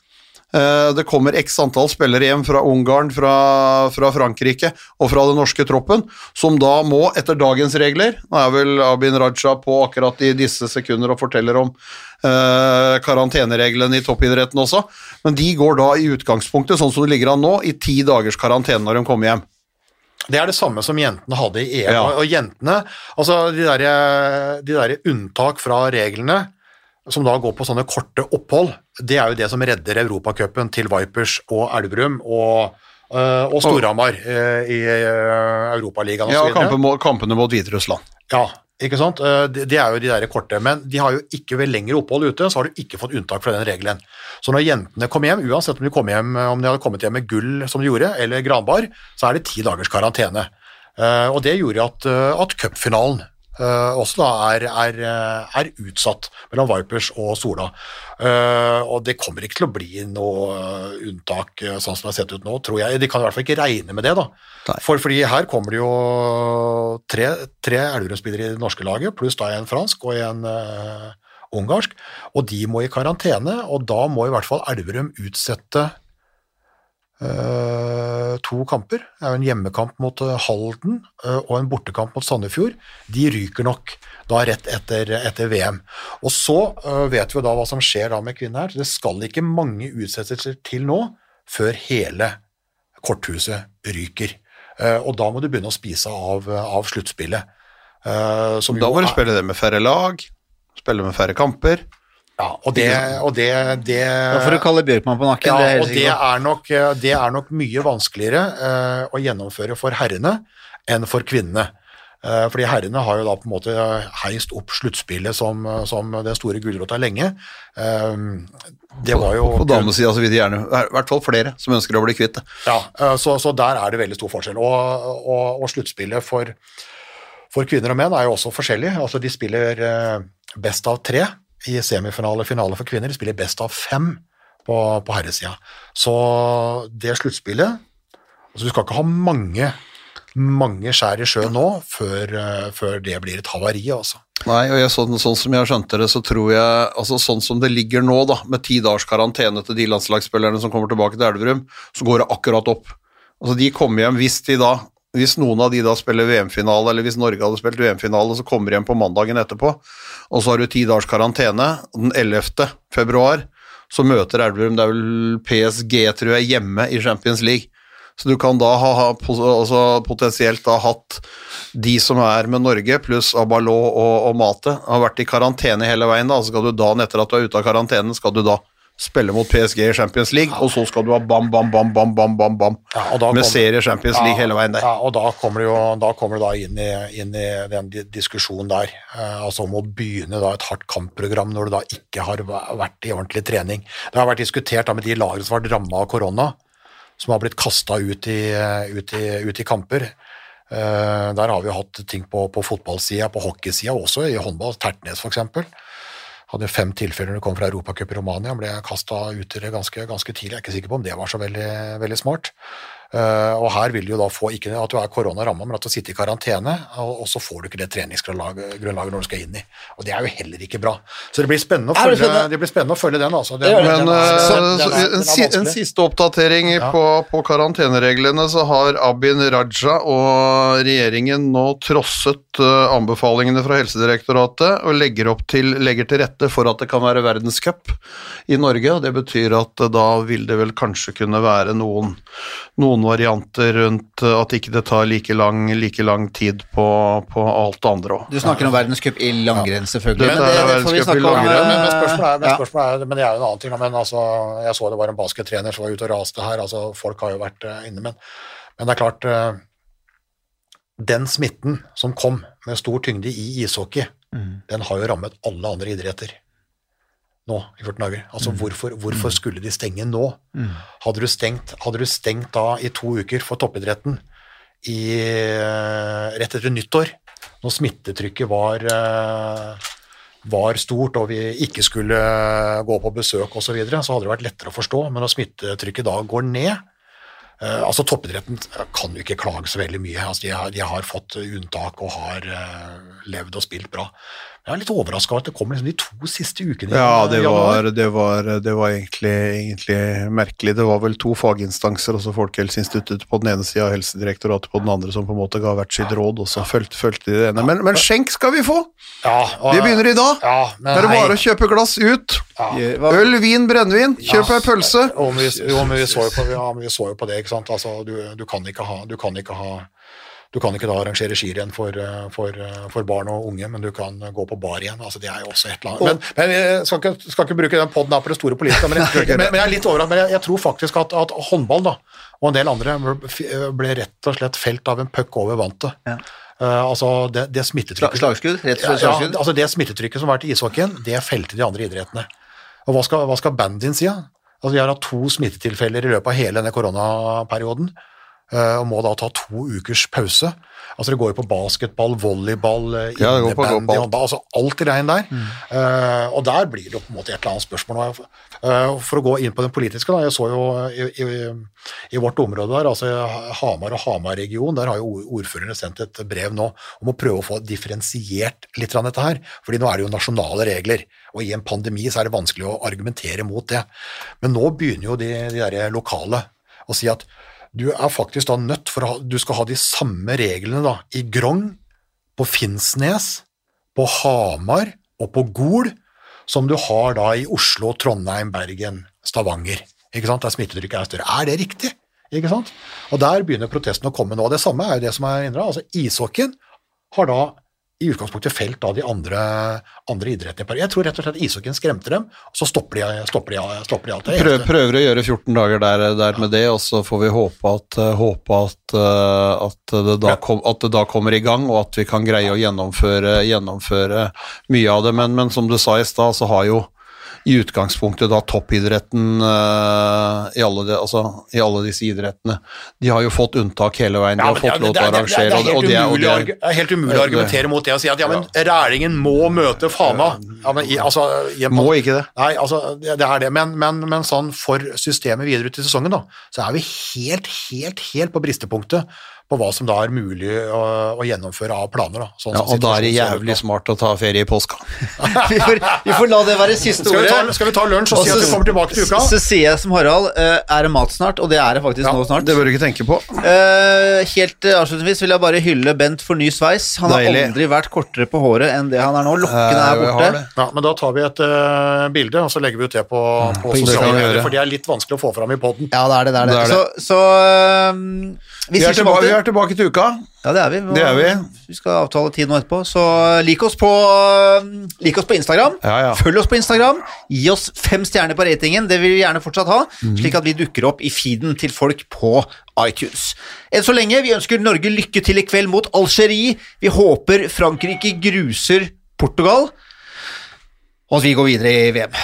Eh, Det kommer x antall spillere hjem fra Ungarn, fra, fra Frankrike og fra den norske troppen, som da må, etter dagens regler Nå er vel Abin Raja på akkurat i disse sekunder og forteller om eh, karantenereglene i toppidretten også, men de går da i utgangspunktet, sånn som det ligger an nå, i ti dagers karantene når de kommer hjem. Det er det samme som jentene hadde i EM. Ja. Og jentene, altså de derre de der unntak fra reglene, som da går på sånne korte opphold, det er jo det som redder Europacupen til Vipers og Elverum og, øh, og Storhamar øh, i øh, Europaligaen Ja, osv. kampen må, kampene mot Hviterussland. Ja, ikke sant? Det er jo de der korte, men de har jo ikke ved lengre opphold ute, så har du ikke fått unntak fra den regelen. Så når jentene kom hjem, uansett om de, kom hjem, om de hadde kommet hjem med gull som de gjorde, eller granbar, så er det ti dagers karantene. Og det gjorde at, at cupfinalen eh, også da er, er, eh, er utsatt mellom Vipers og Sola. Uh, og det kommer ikke til å bli noe unntak sånn som det har sett ut nå, tror jeg. De kan i hvert fall ikke regne med det, da. Nei. For, fordi her kommer det jo tre, tre Elverum-spillere i det norske laget, pluss da en fransk og en uh, ungarsk, og de må i karantene, og da må i hvert fall Elverum utsette to kamper. Det er jo en hjemmekamp mot eh, Halden eh, og en bortekamp mot Sandefjord. De ryker nok da rett etter, etter VM. Og så eh, vet vi da hva som skjer da med kvinnene her. Det skal ikke mange utsettelser til nå før hele korthuset ryker. Eh, og da må du begynne å spise av, av sluttspillet. Eh, som Da må du spille det med færre lag, spille med færre kamper. Ja, og det, og det, det får du kalle Bjørkman på nakken. ja, det er det er, nok, eh, det er nok mye vanskeligere uh, å gjennomføre for herrene enn for kvinnene. Uh, fordi herrene har jo da på en måte heist opp sluttspillet som, som den store gulrota lenge. Uh, det var jo På damesida så vil de gjerne, i hvert fall flere, som ønsker å bli kvitt det. Ja, så, så der er det veldig stor forskjell. Og, og, og sluttspillet for, for kvinner og menn er jo også forskjellig. Altså de spiller best av tre i semifinale finale for kvinner. De spiller best av fem på, på herresida. Så det sluttspillet altså Du skal ikke ha mange, mange skjær i sjøen nå før, eh, før det blir et havari, altså. Nei, og jeg, sånn, sånn som jeg skjønte det, så tror jeg altså Sånn som det ligger nå, da, med ti dagers karantene til de landslagsspillerne som kommer tilbake til Elverum, så går det akkurat opp. Altså De kommer hjem hvis de da hvis noen av de da spiller VM-finale, eller hvis Norge hadde spilt VM-finale, så kommer de hjem på mandagen etterpå, og så har du ti dagers karantene. Den 11. februar så møter Elverum, det er vel PSG, tror jeg, hjemme i Champions League. Så du kan da ha, altså potensielt da hatt de som er med Norge, pluss Abalot og, og Mate, har vært i karantene hele veien. da, så skal du dagen etter at du er ute av karantenen, skal du da spille mot PSG i Champions League, og så skal du ha bam, bam, bam, bam, bam, bam, bam Ja, med serie Champions League hele veien der. Ja, og da kommer du jo da kommer det da inn i, inn i den diskusjonen der, eh, altså om å begynne da et hardt kampprogram når du da ikke har vært i ordentlig trening. Det har vært diskutert da med de lagene som har vært ramma av korona, som har blitt kasta ut, ut, ut i kamper. Eh, der har vi jo hatt ting på, på fotballsida, på hockeysida også, i håndball. Tertnes f.eks. Hadde fem tilfeller når det kom fra Europacup i Romania, ble kasta ut til det ganske, ganske tidlig. Jeg er ikke sikker på om det var så veldig, veldig smart. Eh, og her vil du jo da få ikke at du er koronaramma, men at du sitter i karantene, og, så får du ikke det treningsgrunnlaget når du skal inn i. Og det er jo heller ikke bra. Så det blir spennende å det følge, spennende? blir spennende å følge den, altså. Den. Men den er- eh, den er- er en, en siste oppdatering Ja. på, på karantenereglene, så har Abin Raja og regjeringen nå trosset eh, anbefalingene fra Helsedirektoratet og legger, til, legger til rette for at det kan være verdenscup i Norge. og Det betyr at da vil det vel kanskje kunne være noen, noen varianter rundt eh, at ikke det tar like lang, like lang tid på, på alt det andre òg. Du snakker om verdenscup i langrenn, selvfølgelig. Ja. Det, det, er det får vi snakke om. Men, men, eh, spørsmålet er, men, ja. spørsmålet er, men det er jo en annen ting. Men altså, jeg så det var en baskettrener som var ute og raste her. altså Folk har jo vært eh, inne. Men, men det er klart Den smitten som kom med stor tyngde i ishockey, Mm. den har jo rammet alle andre idretter nå i 14 dager. Altså hvorfor, hvorfor skulle de stenge nå? Hadde, du stengt, hadde du stengt da i to uker for toppidretten i, eh, rett etter nyttår, når smittetrykket var eh, var stort og vi ikke skulle gå på besøk osv., så, videre, så hadde det vært lettere å forstå. Men når smittetrykket da går ned eh, altså Toppidretten kan jo ikke klage så veldig mye. altså De har, de har fått unntak og har eh, levd og spilt bra. Jeg er litt overraska over at det kom liksom de to siste ukene. Ja, det var, det var, det var egentlig, egentlig merkelig. Det var vel to faginstanser, altså Folkehelseinstituttet på den ene sida og Helsedirektoratet på den andre, som på en måte ga hvert sitt råd, og så fulgte, fulgte de det ene. Men, men skjenk skal vi få! Ja, og- Det begynner i dag! Ja, men, Da er bare å kjøpe glass ut. Ja. Øl, vin, brennevin. Kjøp ei pølse. Jo, men vi, jo, men vi, så jo på, ja, men vi så jo på det, ikke sant. Altså, du, du kan ikke ha Du kan ikke ha du kan ikke da arrangere skirenn for, eh, for, eh, for barn og unge, men du kan gå på bar igjen. altså Det er jo også et eller annet. Men, men jeg skal ikke, skal ikke bruke den poden på det store politiske, men jeg, men, men jeg er litt overrasket. Men jeg, jeg tror faktisk at, at håndball da, og en del andre ble- rett og slett felt av en puck over vantet. Ja. Uh, altså det, det smittetrykket Slagskudd? Rett og slett ja, ja, altså det smittetrykket som har vært i ishockeyen, det felte de andre idrettene. Og hva skal, hva skal bandyen si? Altså, vi har hatt to smittetilfeller i løpet av hele denne koronaperioden. Eh, og må da ta to ukers pause. Altså Det går jo på basketball, volleyball, eh, Ja, innebandy, håndball, altså alt i regn der. Mm. Uh, og der blir det jo på en måte et eller annet spørsmål. Uh, for å gå inn på den politiske, da, jeg så jo i, i, i vårt område der, altså Hamar og Hamar-region, der har jo ord- ordførerne sendt et brev nå om å prøve å få differensiert litt av dette her. fordi nå er det jo nasjonale regler, og i en pandemi så er det vanskelig å argumentere mot det. Men nå begynner jo de, de der lokale å si at du er faktisk da nødt for å ha, du skal ha de samme reglene da, i Grong, på Finnsnes, på Hamar og på Gol, som du har da i Oslo, Trondheim, Bergen, Stavanger, ikke sant, der smittetrykket er større. Er det riktig? Ikke sant? Og der begynner protesten å komme nå. Det samme er jo det som er innra. Altså ishockeyen har da i utgangspunktet felt av de andre, andre idrettene. Jeg tror rett og slett ishockeyen skremte dem, og så stopper de, stopper de, stopper de alt. Det Prøv, prøver å gjøre 14 dager der, der med det, og så får vi håpe at, eh, håpe at, eh, at, det da kom, at det da kommer i gang, og at vi kan greie å gjennomføre, gjennomføre mye av det. Men, men som du sa i stad, så har jo i utgangspunktet da toppidretten uh, i, alle de, altså, i alle disse idrettene. De har jo fått unntak hele veien, de Ja, har fått lov til å er- det er- arrangere, det helt det er- det er er helt umulig å argumentere mot det og si at ja, men Rælingen må møte Fana. Ja, men, i, altså, i Må ikke det. Nei, altså, det det er det, men, men, men sånn for systemet videre ut i sesongen, da, så er vi helt, helt, helt på bristepunktet på hva som da er mulig å, å gjennomføre av planer. Da, sånn Ja, og da er det jævlig smart å ta ferie i påska. vi, får, vi får la det være siste Skal vi, ta, ordet. skal vi ta lunsj og si at vi kommer tilbake til uka? Så sier jeg som Harald, eh, er det mat snart? Og det er det faktisk Ja, nå snart. Det bør du ikke tenke på. Uh, helt eh, avslutningsvis vil jeg bare hylle Bent for ny sveis. Han har aldri vært kortere på håret enn det han er nå. Lokkene er borte. Ja, men Da tar vi et uh, bilde, og så legger vi ut det på, på, på sosiale medier, for det er litt vanskelig å få fram i poden. Ja, det er det. det, er det. Det er det. Så, så eh, vi Vi er, tilbake, er tilbake til uka. Ja, det er vi. Det er vi. Vi skal avtale tid nå etterpå. Så lik oss på, lik oss på Instagram. Ja, ja. Følg oss på Instagram. Gi oss fem stjerner på ratingen. Det vil vi gjerne fortsatt ha, mm. slik at vi dukker opp i feeden til folk på iTunes. Enn så lenge, vi ønsker Norge lykke til i kveld mot Algerie. Vi håper Frankrike gruser Portugal, og at vi går videre i VM.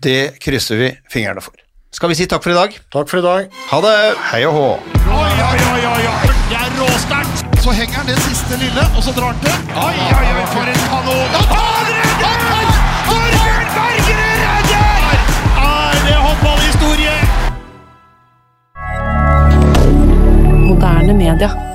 Det krysser vi fingrene for skal vi si takk for i dag. Takk for i dag. Ha det. Hei og hå. Oi, oi, oi, oi, oi. Det er råsterkt. Så henger han det siste lille, og så drar han til. Oi, oi, oi, for en kanon. Da tar redder! Torbjørn Bergerud redder! Er det håndballhistorie? Moderne media.